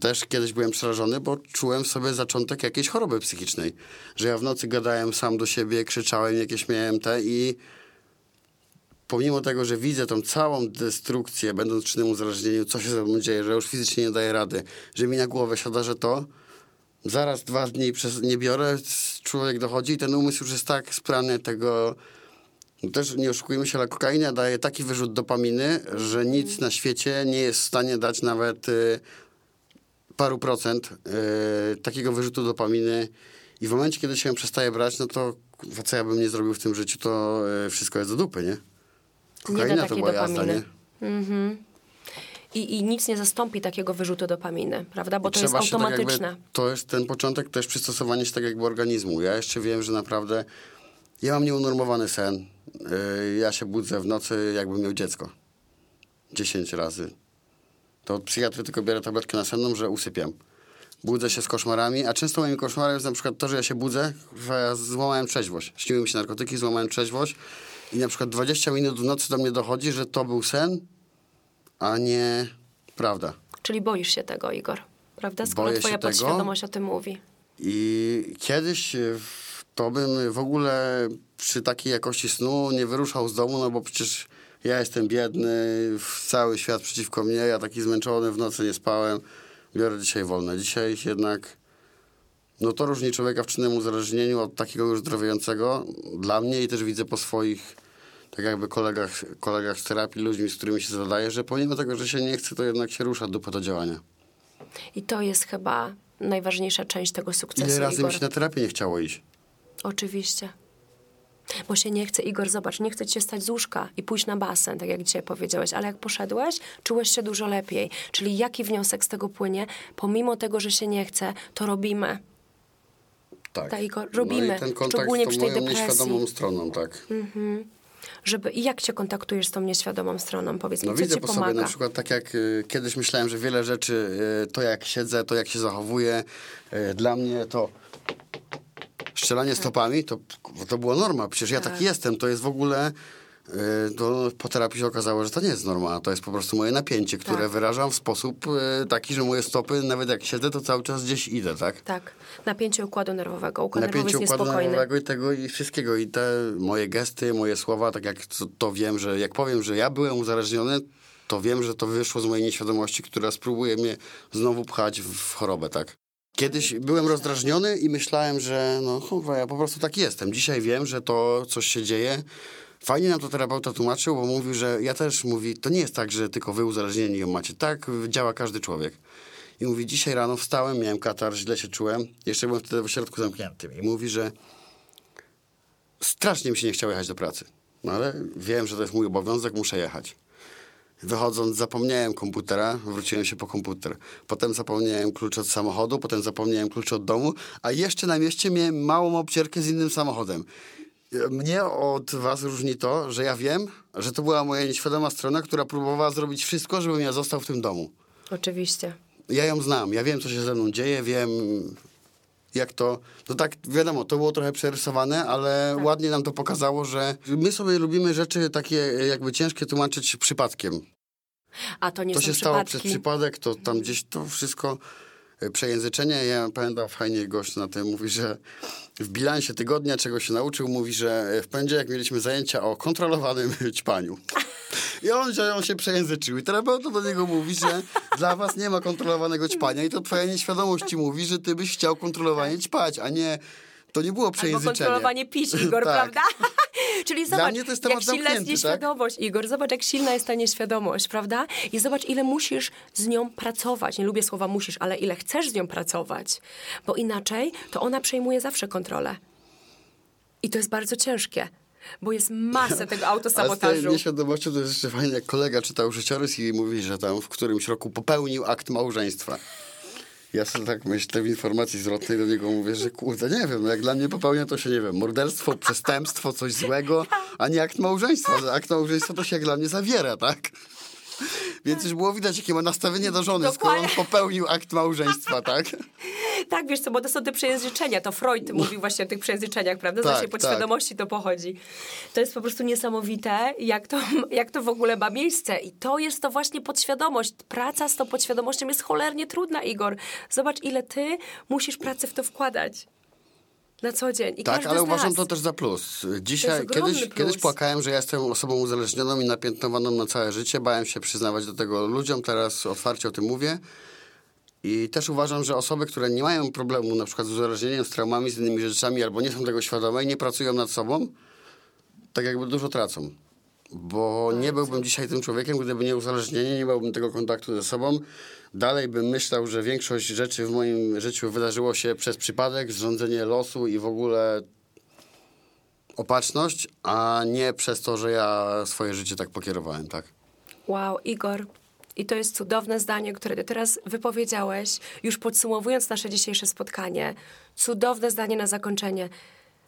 Też kiedyś byłem przerażony, bo czułem w sobie zaczątek jakiejś choroby psychicznej. Że ja w nocy gadałem sam do siebie, krzyczałem, jakieś miałem te i pomimo tego, że widzę tą całą destrukcję, będąc czynnym uzależnieniu, co się ze mną dzieje, że już fizycznie nie daję rady, że mi na głowę siada, że to, zaraz dwa dni przez nie biorę, człowiek dochodzi i ten umysł już jest tak sprany tego, no też nie oszukujmy się, ale kokaina daje taki wyrzut dopaminy, że nic na świecie nie jest w stanie dać nawet y, paru procent y, takiego wyrzutu dopaminy i w momencie, kiedy się ją przestaje brać, no to kurwa, co ja bym nie zrobił w tym życiu, to y, wszystko jest do dupy, nie? Kokaina to takiej była jazda, dopaminy. nie? I, I nic nie zastąpi takiego wyrzutu dopaminy, prawda? Bo to jest się tak automatyczne. jakby, to jest ten początek, też przystosowanie się tak jakby organizmu. Ja jeszcze wiem, że naprawdę ja mam nieunormowany sen. Yy, ja się budzę w nocy, jakbym miał dziecko. 10 razy. To psychiatry tylko biorę tabletkę nasenną, że usypiam. Budzę się z koszmarami, a często moim koszmarem jest na przykład to, że ja się budzę, że ja złamałem trzeźwość. Śniły mi się narkotyki, złamałem trzeźwość i na przykład 20 minut w nocy do mnie dochodzi, że to był sen, a nie prawda. Czyli boisz się tego, Igor, prawda? Skoro Boję twoja tego. podświadomość o tym mówi. I kiedyś e, to bym w ogóle przy takiej jakości snu nie wyruszał z domu, no bo przecież ja jestem biedny, cały świat przeciwko mnie, ja taki zmęczony, w nocy nie spałem, biorę dzisiaj wolne. Dzisiaj jednak, no to różni człowieka w czynnym uzależnieniu od takiego już zdrowiejącego dla mnie i też widzę po swoich tak jakby kolegach, kolegach z terapii, ludźmi, z którymi się zadaje, że pomimo tego, że się nie chce, to jednak się rusza dupa do działania. I to jest chyba najważniejsza część tego sukcesu, Ile razy Igor. mi się na terapię nie chciało iść? Oczywiście. Bo się nie chce, Igor, zobacz, nie chce ci się stać z łóżka i pójść na basen, tak jak dzisiaj powiedziałeś, ale jak poszedłeś, czułeś się dużo lepiej. Czyli jaki wniosek z tego płynie? Pomimo tego, że się nie chce, to robimy. Tak. Tak, Igor, robimy. No i ten kontakt Szczególnie z tą przy tej moją nieświadomą stroną, tak. Żeby, I jak się kontaktujesz z tą nieświadomą stroną? Powiedz mi, No co widzę ci po pomaga? sobie na przykład tak jak y, kiedyś myślałem, że wiele rzeczy, y, to jak siedzę, to jak się zachowuję, y, dla mnie to strzelanie stopami, to, to była norma. Przecież ja Tak. taki jestem, to jest w ogóle... y, To po terapii się okazało, że to nie jest norma, to jest po prostu moje napięcie, które Tak. wyrażam w sposób y, taki, że moje stopy, nawet jak siedzę, to cały czas gdzieś idę, tak? Tak, napięcie układu nerwowego. Układ nerwowy napięcie jest układu niespokojny. nerwowego i tego i wszystkiego. I te moje gesty, moje słowa, tak jak to, to wiem, że jak powiem, że ja byłem uzależniony, to wiem, że to wyszło z mojej nieświadomości, która spróbuje mnie znowu pchać w chorobę, tak? Kiedyś byłem rozdrażniony i myślałem, że no kurwa, ja po prostu tak jestem. Dzisiaj wiem, że to coś się dzieje. Fajnie nam to terapeuta tłumaczył, bo mówił, że ja też mówi, to nie jest tak, że tylko wy uzależnieni ją macie. Tak działa każdy człowiek. I mówi, dzisiaj rano wstałem, miałem katar, źle się czułem. Jeszcze byłem wtedy w ośrodku zamkniętym. I mówi, że strasznie mi się nie chciało jechać do pracy. No ale wiem, że to jest mój obowiązek, muszę jechać. Wychodząc zapomniałem komputera, wróciłem się po komputer. Potem zapomniałem klucz od samochodu, potem zapomniałem klucz od domu, a jeszcze na mieście miałem małą obcierkę z innym samochodem. Mnie od was różni to, że ja wiem, że to była moja nieświadoma strona, która próbowała zrobić wszystko, żebym ja został w tym domu. Oczywiście. Ja ją znam, ja wiem, co się ze mną dzieje, wiem, jak to. No tak, wiadomo, to było trochę przerysowane, ale ładnie nam to pokazało, że my sobie lubimy rzeczy takie jakby ciężkie tłumaczyć przypadkiem. A to nie To się stało przypadki. przez przypadek, to tam gdzieś to wszystko przejęzyczenie. Ja pamiętam fajnie gość na tym mówi, że w bilansie tygodnia, czego się nauczył, mówi, że e, w poniedziałek mieliśmy zajęcia o kontrolowanym ćpaniu. I on, że on się przejęzyczył. I terapeuta do niego mówi, że dla was nie ma kontrolowanego ćpania i to twoja nieświadomość ci mówi, że ty byś chciał kontrolowanie ćpać, a nie... To nie było Albo przejęzyczenie. kontrolowanie pić, Igor, Tak. prawda? Czyli zobacz, jak silna jest tak? nieświadomość, Igor. Zobacz, jak silna jest ta nieświadomość, prawda? I zobacz, ile musisz z nią pracować. Nie lubię słowa musisz, ale ile chcesz z nią pracować. Bo inaczej to ona przejmuje zawsze kontrolę. I to jest bardzo ciężkie, bo jest masę tego Ale z tej autosabotażu. nieświadomością to jest jeszcze fajnie, jak kolega czytał życiorys i mówi, że tam w którymś roku popełnił akt małżeństwa. Ja sobie tak myślę w informacji zwrotnej do niego mówię, że kurde, nie wiem, no jak dla mnie popełnia to się, nie wiem, morderstwo, przestępstwo, coś złego, a nie akt małżeństwa. Że Akt małżeństwa to się jak dla mnie zawiera, tak? Więc już było widać, jakie ma nastawienie do żony, skoro on Dokładnie. popełnił akt małżeństwa, tak? Tak, wiesz co, bo to są te przejęzyczenia. To Freud mówił właśnie o tych przejęzyczeniach, prawda? Z Tak, naszej podświadomości to pochodzi. To jest po prostu niesamowite, jak to, jak to w ogóle ma miejsce. I to jest to właśnie podświadomość. Praca z tą podświadomością jest cholernie trudna, Igor. Zobacz, ile ty musisz pracy w to wkładać. Na co dzień. I Tak, ale uważam nas. to też za plus. Dzisiaj, kiedyś, plus. kiedyś płakałem, że ja jestem osobą uzależnioną i napiętnowaną na całe życie. Bałem się przyznawać do tego ludziom, teraz otwarcie o tym mówię. I też uważam, że osoby, które nie mają problemu na przykład z uzależnieniem, z traumami, z innymi rzeczami, albo nie są tego świadome i nie pracują nad sobą, tak jakby dużo tracą. Bo nie byłbym dzisiaj tym człowiekiem, gdyby nie uzależnienie, nie miałbym tego kontaktu ze sobą. Dalej bym myślał, że większość rzeczy w moim życiu wydarzyło się przez przypadek, zrządzenie losu i w ogóle opatrzność, a nie przez to, że ja swoje życie tak pokierowałem, tak? Wow, Igor. I to jest cudowne zdanie, które ty teraz wypowiedziałeś, już podsumowując nasze dzisiejsze spotkanie. Cudowne zdanie na zakończenie.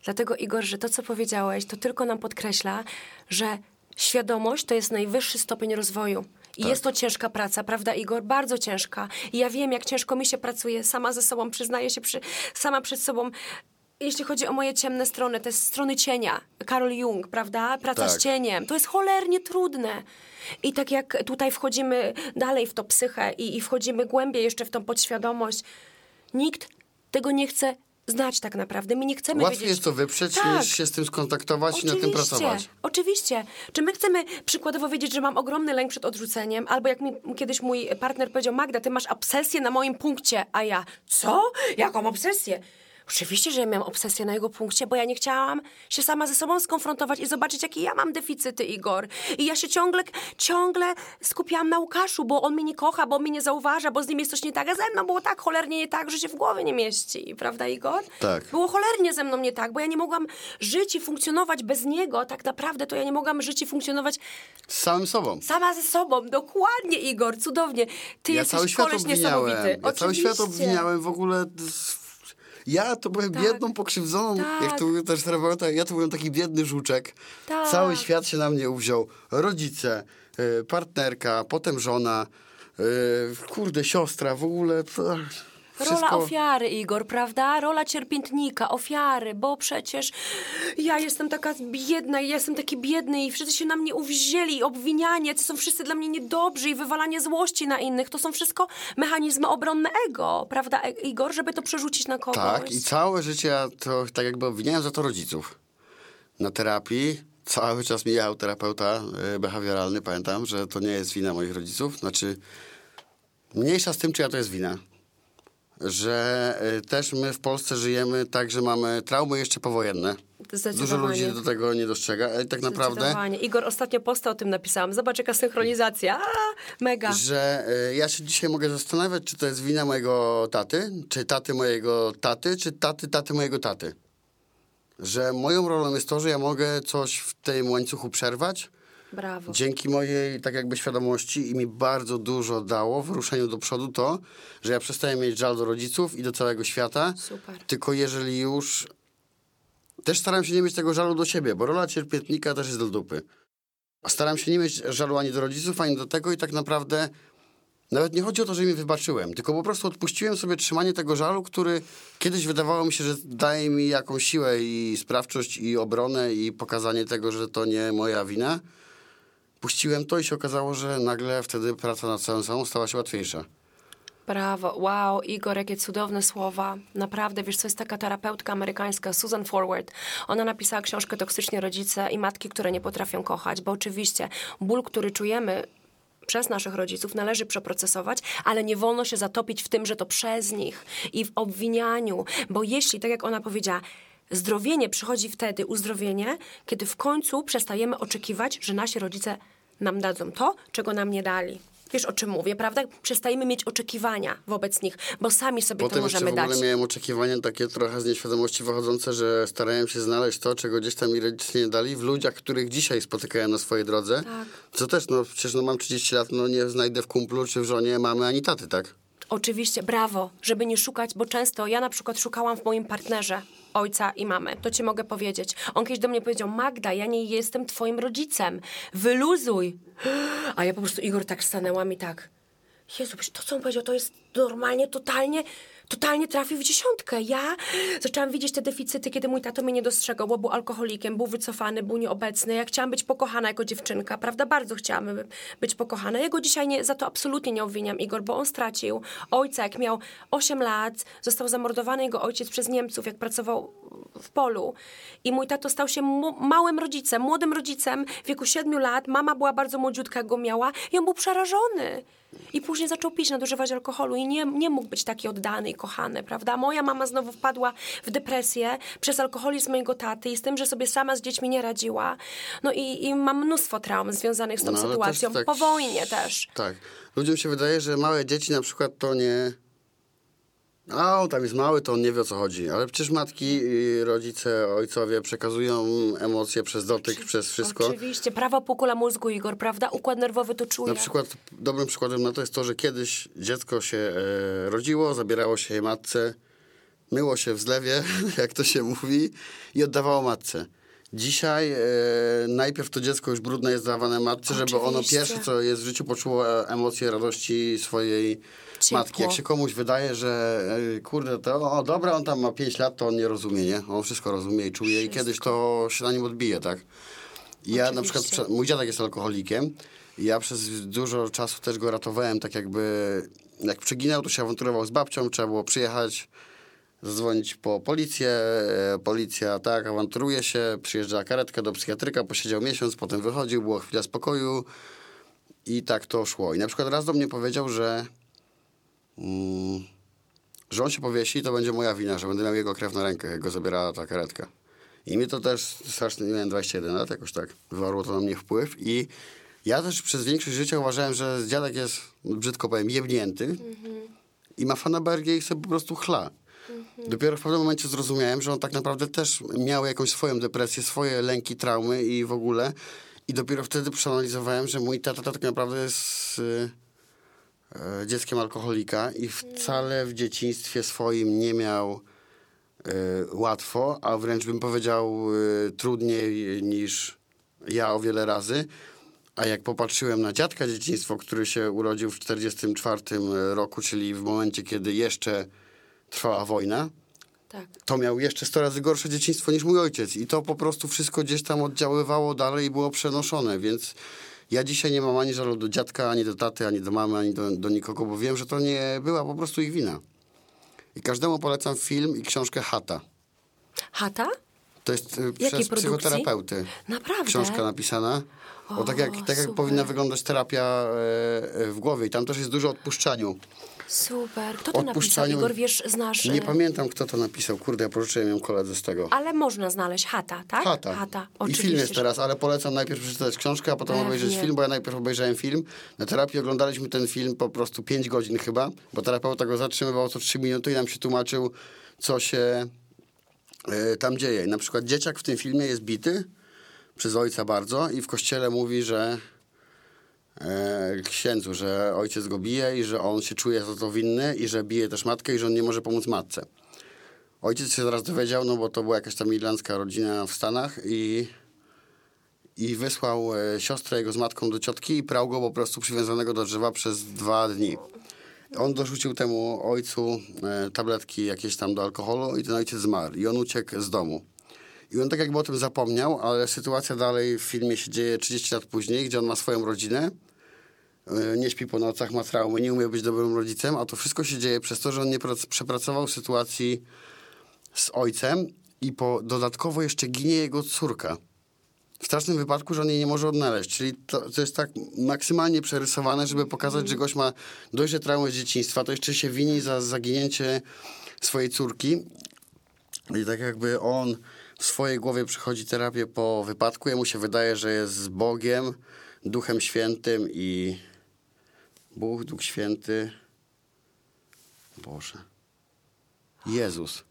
Dlatego, Igor, że to, co powiedziałeś, to tylko nam podkreśla, że świadomość to jest najwyższy stopień rozwoju. I Tak. jest to ciężka praca, prawda, Igor? Bardzo ciężka. I ja wiem, jak ciężko mi się pracuje sama ze sobą, przyznaję się przy, sama przed sobą. Jeśli chodzi o moje ciemne strony, te strony cienia, Karol Jung, prawda? Praca Tak. z cieniem. To jest cholernie trudne. I tak jak tutaj wchodzimy dalej w to psychę i, i wchodzimy głębiej jeszcze w tą podświadomość, nikt tego nie chce znać tak naprawdę. My nie chcemy Łatwiej wiedzieć... jest to wyprzeć, Tak. niż się z tym skontaktować i nad tym pracować. Oczywiście. Czy my chcemy przykładowo wiedzieć, że mam ogromny lęk przed odrzuceniem, albo jak mi kiedyś mój partner powiedział, Magda, ty masz obsesję na moim punkcie, a ja, co? Jaką obsesję? Oczywiście, że ja miałam obsesję na jego punkcie, bo ja nie chciałam się sama ze sobą skonfrontować i zobaczyć, jakie ja mam deficyty, Igor. I ja się ciągle, ciągle skupiałam na Łukaszu, bo on mnie nie kocha, bo on mnie nie zauważa, bo z nim jest coś nie tak, a ze mną było tak cholernie nie tak, że się w głowie nie mieści. Prawda, Igor? Tak. Było cholernie ze mną nie tak, bo ja nie mogłam żyć i funkcjonować bez niego. Tak naprawdę to ja nie mogłam żyć i funkcjonować Z samym sobą. sama ze sobą. Dokładnie, Igor, cudownie. Ty ja jesteś koleś niesamowity. Ja cały świat Oczywiście. obwiniałem w ogóle. Ja to byłem Tak. biedną, pokrzywdzoną, Tak. jak to mówił też terapeuta, ja to byłem taki biedny żuczek. Tak. Cały świat się na mnie uwziął. Rodzice, y, partnerka, potem żona, y, kurde, siostra, w ogóle. Wszystko... Rola ofiary, Igor, prawda? Rola cierpiętnika, ofiary, bo przecież ja jestem taka biedna i jestem taki biedny i wszyscy się na mnie uwzięli, obwinianie, to są wszyscy dla mnie niedobrzy i wywalanie złości na innych, to są wszystko mechanizmy obronne ego, prawda, E- Igor, żeby to przerzucić na kogoś. Tak, i całe życie ja to tak jakby obwiniałem za to rodziców. Na terapii cały czas mijał terapeuta y, behawioralny, pamiętam, że to nie jest wina moich rodziców. Znaczy, mniejsza z tym, czyja to jest wina. Że y, też my w Polsce żyjemy tak, że mamy traumy jeszcze powojenne. Dużo ludzi do tego nie dostrzega, ale tak naprawdę. Igor, ostatnio posta o tym napisałam. Zobacz, jaka synchronizacja. A, mega. że y, ja się dzisiaj mogę zastanawiać, czy to jest wina mojego taty, czy taty mojego taty, czy taty taty mojego taty. Że moją rolą jest to, że ja mogę coś w tym łańcuchu przerwać, Brawo. dzięki mojej tak jakby świadomości i mi bardzo dużo dało w ruszeniu do przodu to, że ja przestaję mieć żal do rodziców i do całego świata. Super. Tylko jeżeli już... Też staram się nie mieć tego żalu do siebie, bo rola cierpiętnika też jest do dupy. A Staram się nie mieć żalu ani do rodziców, ani do tego i tak naprawdę nawet nie chodzi o to, że mi wybaczyłem, tylko po prostu odpuściłem sobie trzymanie tego żalu, który kiedyś wydawało mi się, że daje mi jakąś siłę i sprawczość i obronę i pokazanie tego, że to nie moja wina. Puściłem to i się okazało, że nagle wtedy praca nad całym sobą stała się łatwiejsza. Brawo, wow, Igor, jakie cudowne słowa. Naprawdę, wiesz, co jest taka terapeutka amerykańska, Susan Forward. Ona napisała książkę Toksyczni rodzice i matki, które nie potrafią kochać, bo oczywiście ból, który czujemy przez naszych rodziców należy przeprocesować, ale nie wolno się zatopić w tym, że to przez nich i w obwinianiu, bo jeśli, tak jak ona powiedziała, zdrowienie przychodzi wtedy, uzdrowienie, kiedy w końcu przestajemy oczekiwać, że nasi rodzice nam dadzą to, czego nam nie dali. Wiesz, o czym mówię, prawda? Przestajemy mieć oczekiwania wobec nich, bo sami sobie Potem to możemy w ogóle dać. miałem oczekiwania takie trochę z nieświadomości wychodzące, że starałem się znaleźć to, czego gdzieś tam mi rodzice nie dali w ludziach, których dzisiaj spotykałem na swojej drodze. Tak. Co też, no przecież no, mam 30 lat, no nie znajdę w kumplu czy w żonie mamy ani taty, tak? Oczywiście, brawo, żeby nie szukać, bo często ja na przykład szukałam w moim partnerze ojca i mamy. To ci mogę powiedzieć. On kiedyś do mnie powiedział, Magda, ja nie jestem twoim rodzicem. Wyluzuj. A ja po prostu, Igor, tak stanęłam i tak. Jezu, to, co on powiedział, to jest normalnie, totalnie, totalnie trafił w dziesiątkę. Ja zaczęłam widzieć te deficyty, kiedy mój tato mnie nie dostrzegał, bo był alkoholikiem, był wycofany, był nieobecny. Ja chciałam być pokochana jako dziewczynka, prawda? Bardzo chciałam by- być pokochana. Ja go dzisiaj nie, za to absolutnie nie obwiniam, Igor, bo on stracił ojca, jak miał 8 lat, został zamordowany jego ojciec przez Niemców, jak pracował w polu i mój tato stał się małym rodzicem, młodym rodzicem w wieku siedmiu lat. Mama była bardzo młodziutka, jak go miała i on był przerażony. I później zaczął pić, nadużywać alkoholu i nie, nie mógł być taki oddany i kochany, prawda? Moja mama znowu wpadła w depresję przez alkoholizm mojego taty i z tym, że sobie sama z dziećmi nie radziła. No i, i mam mnóstwo traum związanych z tą No, sytuacją. też tak- Po wojnie też. Tak. Ludziom się wydaje, że małe dzieci na przykład to nie... A, on tam jest mały, to on nie wie o co chodzi. Ale przecież matki, rodzice, ojcowie przekazują emocje przez dotyk, przez wszystko. Oczywiście, prawa półkula mózgu, Igor, prawda? Układ nerwowy to czuje. Na przykład dobrym przykładem na to jest to, że kiedyś dziecko się e, rodziło, zabierało się je matce, myło się w zlewie, jak to się mówi, i oddawało matce. Dzisiaj e, najpierw to dziecko już brudne jest dawane matce, żeby ono Oczywiście. pierwsze, co jest w życiu, poczuło e, emocje radości swojej Ciepło. matki. Jak się komuś wydaje, że e, kurde, to o, dobra, on tam ma 5 lat, to on nie rozumie, nie? On wszystko rozumie i czuje i kiedyś to się na nim odbije, tak? I Ja na przykład, Oczywiście. mój dziadek jest alkoholikiem ja przez dużo czasu też go ratowałem, tak jakby, jak przeginał, to się awanturował z babcią, trzeba było przyjechać, zadzwonić po policję, e, policja, tak, awanturuje się, przyjeżdża karetka do psychiatryka, posiedział miesiąc, potem wychodził, było chwila spokoju i tak to szło. I na przykład raz do mnie powiedział, że mm, że on się powiesi, to będzie moja wina, że będę miał jego krew na rękach, jak go zabierała ta karetka. I mi to też strasznie, miałem 21 lat, jakoś tak, wywarło to na mnie wpływ i ja też przez większość życia uważałem, że dziadek jest, brzydko powiem, jebnięty i ma fanabergię i sobie po prostu chla. Dopiero w pewnym momencie zrozumiałem, że on tak naprawdę też miał jakąś swoją depresję, swoje lęki, traumy i w ogóle. I dopiero wtedy przeanalizowałem, że mój tata tak naprawdę jest e, dzieckiem alkoholika i wcale w dzieciństwie swoim nie miał y, łatwo, a wręcz bym powiedział y, trudniej niż ja o wiele razy. A jak popatrzyłem na dziadka dzieciństwo, który się urodził w 1944 roku, czyli w momencie, kiedy jeszcze trwała wojna, Tak. to miał jeszcze 100 razy gorsze dzieciństwo niż mój ojciec. I to po prostu wszystko gdzieś tam oddziaływało dalej i było przenoszone, więc ja dzisiaj nie mam ani żalu do dziadka, ani do taty, ani do mamy, ani do, do nikogo, bo wiem, że to nie była po prostu ich wina. I każdemu polecam film i książkę Hata. Chata? To jest Jakiej przez produkcji? psychoterapeuty. Naprawdę? Książka napisana. O, tak jak, tak jak super. powinna wyglądać terapia e, e, w głowie. I tam też jest dużo odpuszczaniu. Super. Kto to napisał, Igor? Wiesz, znasz... Nie e, pamiętam, kto to napisał. Kurde, ja pożyczyłem ją koledze z tego. Ale można znaleźć Hata, tak? Hata. Hata. I Oczywiście. film jest teraz, ale polecam najpierw przeczytać książkę, a potem Pewnie. obejrzeć film, bo ja najpierw obejrzałem film. Na terapii oglądaliśmy ten film po prostu 5 godzin chyba, bo terapeuta go zatrzymywał co 3 minuty i nam się tłumaczył, co się e, tam dzieje. I na przykład dzieciak w tym filmie jest bity przez ojca bardzo i w kościele mówi, że e, księdzu, że ojciec go bije i że on się czuje za to winny i że bije też matkę i że on nie może pomóc matce. Ojciec się zaraz dowiedział, no bo to była jakaś tam irlandzka rodzina w Stanach i, i wysłał e, siostrę jego z matką do ciotki i prał go po prostu przywiązanego do drzewa przez dwa dni. On dorzucił temu ojcu e, tabletki jakieś tam do alkoholu i ten ojciec zmarł. I on uciekł z domu. I on tak jakby o tym zapomniał, ale sytuacja dalej w filmie się dzieje 30 lat później, gdzie on ma swoją rodzinę, e, nie śpi po nocach, ma traumy, nie umie być dobrym rodzicem, a to wszystko się dzieje przez to, że on nie prac- przepracował sytuacji z ojcem i po, dodatkowo jeszcze ginie jego córka. W strasznym wypadku, że on jej nie może odnaleźć. Czyli to, to jest tak maksymalnie przerysowane, żeby pokazać, że gość ma dość traumy z dzieciństwa, to jeszcze się wini za zaginięcie swojej córki. I tak jakby on swojej głowie przychodzi terapię po wypadku, jemu się wydaje, że jest z Bogiem, Duchem Świętym i Bóg, Duch Święty, Boże, Jezus.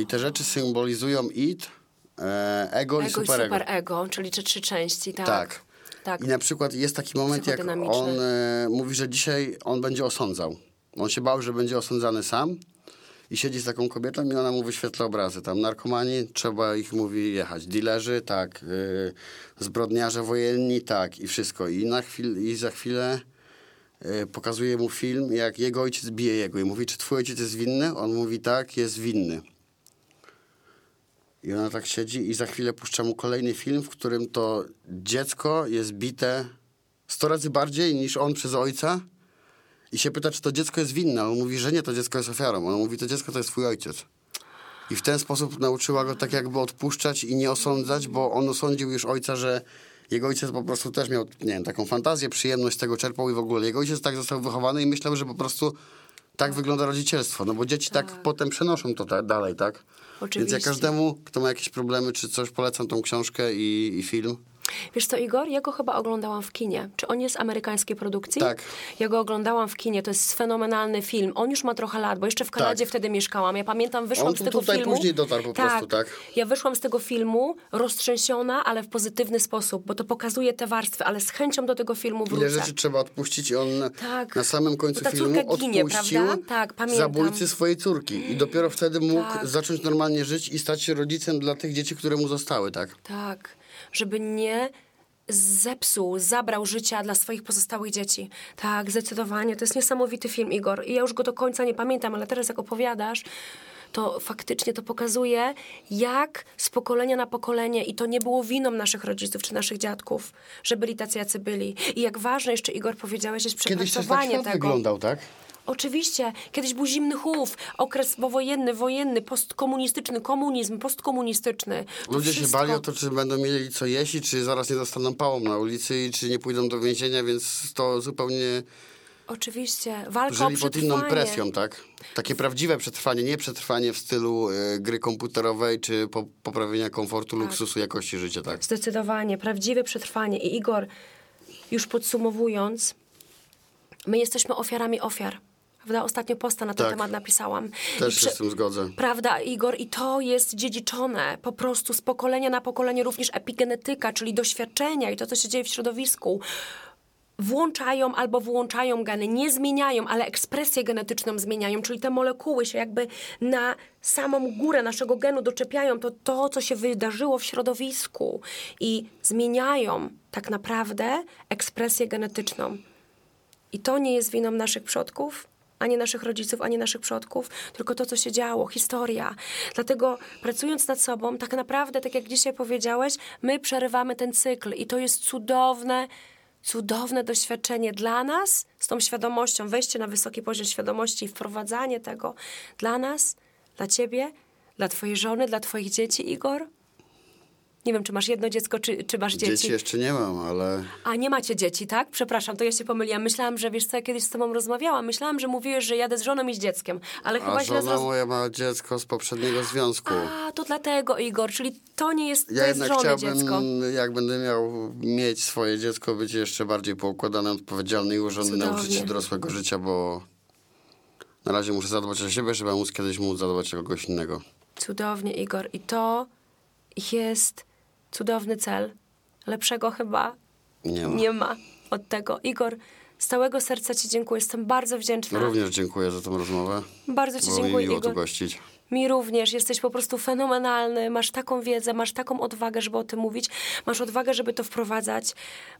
I te rzeczy symbolizują id, e, ego, i Ego i superego. superego, czyli te trzy części, tak? Tak. tak. I na przykład jest taki moment, jak on e, mówi, że dzisiaj on będzie osądzał. On się bał, że będzie osądzany sam i siedzi z taką kobietą i ona mu wyświetla obrazy. Tam narkomani, trzeba ich, mówi, jechać. Dilerzy, tak. Y, zbrodniarze wojenni, tak. I wszystko. I, na chwil, i za chwilę y, pokazuje mu film, jak jego ojciec bije jego. I mówi, czy twój ojciec jest winny? On mówi, tak, jest winny. I ona tak siedzi i za chwilę puszcza mu kolejny film, w którym to dziecko jest bite 100 razy bardziej niż on przez ojca i się pyta, czy to dziecko jest winne. On mówi, że nie, to dziecko jest ofiarą. On mówi, to dziecko to jest twój ojciec. I w ten sposób nauczyła go tak jakby odpuszczać i nie osądzać, bo on osądził już ojca, że jego ojciec po prostu też miał, nie wiem, taką fantazję, przyjemność z tego czerpał i w ogóle. Jego ojciec tak został wychowany i myślał, że po prostu tak wygląda rodzicielstwo, no bo dzieci tak, potem przenoszą to ta, dalej, tak? Więc Oczywiście. ja każdemu, kto ma jakieś problemy czy coś, polecam tą książkę i, i film. Wiesz co, Igor? Ja go chyba oglądałam w kinie. Czy on jest amerykańskiej produkcji? Tak. Ja go oglądałam w kinie. To jest fenomenalny film. On już ma trochę lat, bo jeszcze w Kanadzie Tak. wtedy mieszkałam. Ja pamiętam, wyszłam On z tu- tego tutaj filmu... później dotarł po prostu, tak? Ja wyszłam z tego filmu roztrzęsiona, ale w pozytywny sposób, bo to pokazuje te warstwy, ale z chęcią do tego filmu Ile wrócę. rzeczy trzeba odpuścić i on Tak. na samym końcu filmu ginie, odpuścił prawda? Tak, pamiętam. zabójcy swojej córki. I dopiero wtedy mógł Tak. zacząć normalnie żyć i stać się rodzicem dla tych dzieci, które mu zostały, tak? Tak, żeby nie zepsuł, zabrał życia dla swoich pozostałych dzieci. Tak, zdecydowanie. To jest niesamowity film, Igor. I ja już go do końca nie pamiętam, ale teraz jak opowiadasz, to faktycznie to pokazuje, jak z pokolenia na pokolenie, i to nie było winą naszych rodziców czy naszych dziadków, że byli tacy, jacy byli. I jak ważne, jeszcze Igor powiedziałeś, jest Kiedyś też tak przepracowanie świat tego. wyglądał, tak? Oczywiście, kiedyś był zimny chów, okres powojenny, wojenny, postkomunistyczny, komunizm, postkomunistyczny. To Ludzie się wszystko- bali o to, czy będą mieli co jeść, czy zaraz nie dostaną pałą na ulicy i czy nie pójdą do więzienia, więc to zupełnie Oczywiście, walka o żyli pod inną przetrwanie. presją, tak? Takie prawdziwe przetrwanie, nie przetrwanie w stylu e, gry komputerowej czy po, poprawienia komfortu, luksusu, jakości życia, tak? Zdecydowanie, prawdziwe przetrwanie. I Igor, już podsumowując, my jesteśmy ofiarami ofiar. Prawda? Ostatnio posta na ten Tak. temat napisałam. Też I się z tym zgodzę. Prawda, Igor, i to jest dziedziczone po prostu z pokolenia na pokolenie, również epigenetyka, czyli doświadczenia i to, co się dzieje w środowisku. Włączają albo wyłączają geny, nie zmieniają, ale ekspresję genetyczną zmieniają, czyli te molekuły się jakby na samą górę naszego genu doczepiają, to to, co się wydarzyło w środowisku i zmieniają tak naprawdę ekspresję genetyczną. I to nie jest winą naszych przodków, ani naszych rodziców, ani naszych przodków, tylko to, co się działo, historia. Dlatego pracując nad sobą, tak naprawdę, tak jak dzisiaj powiedziałeś, my przerywamy ten cykl i to jest cudowne, cudowne doświadczenie dla nas, z tą świadomością, wejście na wysoki poziom świadomości i wprowadzanie tego dla nas, dla ciebie, dla twojej żony, dla twoich dzieci, Igor. Nie wiem, czy masz jedno dziecko, czy, czy masz Dzieci jeszcze nie mam, ale a nie macie dzieci, tak? Przepraszam, to ja się pomyliłam. Myślałam, że wiesz co, ja kiedyś z tobą rozmawiałam. Myślałam, że mówiłeś, że jadę z żoną i z dzieckiem, ale chyba a źle żona zroz... moja ma dziecko z poprzedniego związku. A, to dlatego, Igor, czyli to nie jest, to Ja jest jednak żony chciałbym, dziecko. jak będę miał mieć swoje dziecko, być jeszcze bardziej poukładany, odpowiedzialny i nauczyć się dorosłego życia, bo na razie muszę zadbać o siebie, żeby móc kiedyś móc zadbać o kogoś innego. Cudownie, Igor. I to jest cudowny cel. Lepszego chyba Nie ma. nie ma od tego. Igor, z całego serca ci dziękuję. Jestem bardzo wdzięczna. Również dziękuję za tą rozmowę. Bardzo ci Było mi dziękuję, miło tu Igor. gościć. Mi również. Jesteś po prostu fenomenalny. Masz taką wiedzę, masz taką odwagę, żeby o tym mówić. Masz odwagę, żeby to wprowadzać.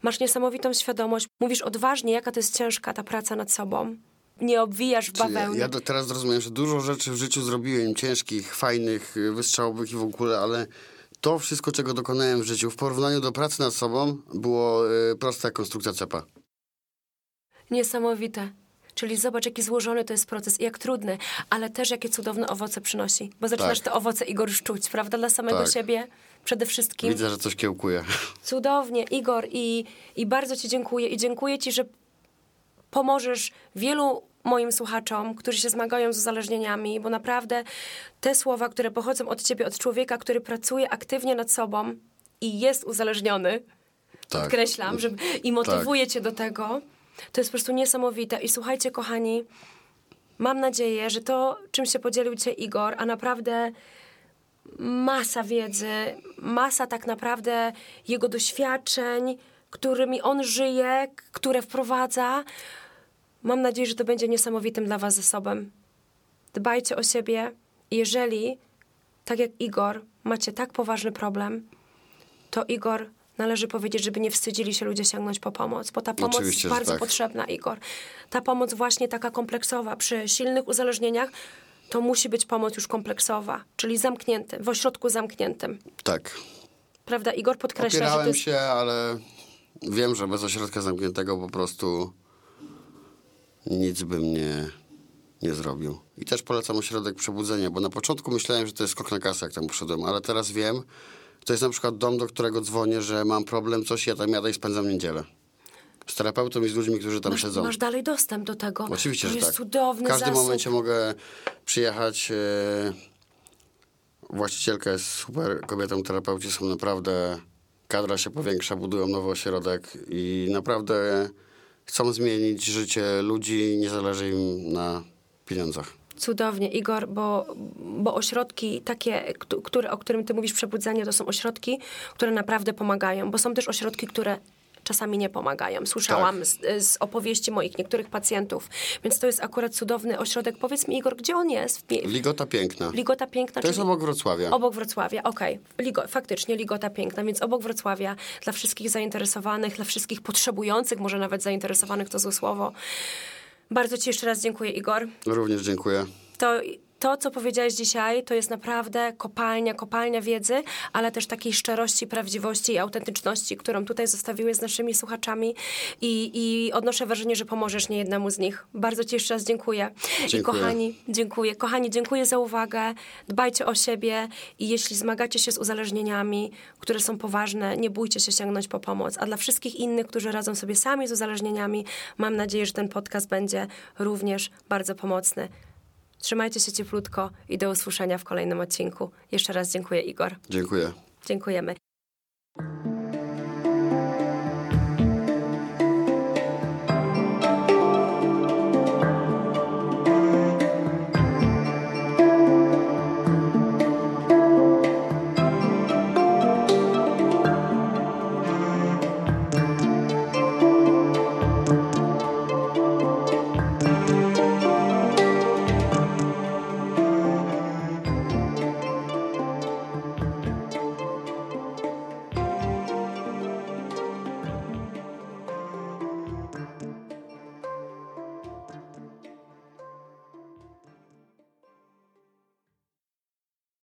Masz niesamowitą świadomość. Mówisz odważnie, jaka to jest ciężka ta praca nad sobą. Nie obwijasz w Ja, bawełnę. ja do, teraz rozumiem, że dużo rzeczy w życiu zrobiłem, ciężkich, fajnych, wystrzałowych i w ogóle, ale to wszystko, czego dokonałem w życiu w porównaniu do pracy nad sobą, było y, prosta jak konstrukcja cepa. Niesamowite. Czyli zobacz, jaki złożony to jest proces i jak trudny, ale też jakie cudowne owoce przynosi. Bo zaczynasz Tak. te owoce, Igor, już czuć, prawda? Dla samego Tak. siebie przede wszystkim. Widzę, że coś kiełkuje. Cudownie, Igor, i, i bardzo Ci dziękuję. I dziękuję Ci, że pomożesz wielu moim słuchaczom, którzy się zmagają z uzależnieniami, bo naprawdę te słowa, które pochodzą od Ciebie, od człowieka, który pracuje aktywnie nad sobą i jest uzależniony, Tak. podkreślam, żeby, i motywuje Cię do tego, to jest po prostu niesamowite. I słuchajcie, kochani, mam nadzieję, że to, czym się podzielił dzisiaj Igor, a naprawdę masa wiedzy, masa tak naprawdę jego doświadczeń, którymi on żyje, które wprowadza. Mam nadzieję, że to będzie niesamowitym dla Was zasobem. Dbajcie o siebie. Jeżeli, tak jak Igor, macie tak poważny problem, to Igor należy powiedzieć, żeby nie wstydzili się ludzie sięgnąć po pomoc, bo ta pomoc Oczywiście, jest bardzo tak. potrzebna, Igor. Ta pomoc właśnie taka kompleksowa, przy silnych uzależnieniach, to musi być pomoc już kompleksowa, czyli zamknięty, w ośrodku zamkniętym. Tak. Prawda, Igor podkreśla, że to Opierałem jest... się, ale wiem, że bez ośrodka zamkniętego po prostu nic by mnie nie zrobił. I też polecam ośrodek przebudzenia, bo na początku myślałem, że to jest skok na kasę, jak tam poszedłem, ale teraz wiem, to jest na przykład dom, do którego dzwonię, że mam problem, coś, ja tam jadę i spędzam niedzielę. Z terapeutą i z ludźmi, którzy tam Masz, siedzą. masz dalej dostęp do tego. Oczywiście, to że jest tak. cudowny W każdym zasób. momencie mogę przyjechać. E, właścicielka jest super kobietą, terapeuci są naprawdę... Kadra się powiększa, budują nowy ośrodek i naprawdę chcą zmienić życie ludzi, nie zależy im na pieniądzach. Cudownie, Igor, bo, bo ośrodki takie, któ- które, o którym ty mówisz, przebudzenie, to są ośrodki, które naprawdę pomagają, bo są też ośrodki, które czasami nie pomagają. Słyszałam Tak. z, z opowieści moich niektórych pacjentów, więc to jest akurat cudowny ośrodek. Powiedz mi, Igor, gdzie on jest? W, Ligota piękna. Ligota Piękna, To jest obok Wrocławia. Obok Wrocławia, okej. Ligo, faktycznie Ligota Piękna, więc obok Wrocławia dla wszystkich zainteresowanych, dla wszystkich potrzebujących, może nawet zainteresowanych to złe słowo. Bardzo Ci jeszcze raz dziękuję, Igor. Również dziękuję. To, to, co powiedziałeś dzisiaj, to jest naprawdę kopalnia, kopalnia wiedzy, ale też takiej szczerości, prawdziwości i autentyczności, którą tutaj zostawiłeś z naszymi słuchaczami i, i odnoszę wrażenie, że pomożesz niejednemu z nich. Bardzo Ci jeszcze raz dziękuję. I Dziękuję. kochani, dziękuję. Kochani, dziękuję za uwagę. Dbajcie o siebie i jeśli zmagacie się z uzależnieniami, które są poważne, nie bójcie się sięgnąć po pomoc. A dla wszystkich innych, którzy radzą sobie sami z uzależnieniami, mam nadzieję, że ten podcast będzie również bardzo pomocny. Trzymajcie się cieplutko i do usłyszenia w kolejnym odcinku. Jeszcze raz dziękuję, Igor. Dziękuję. Dziękujemy.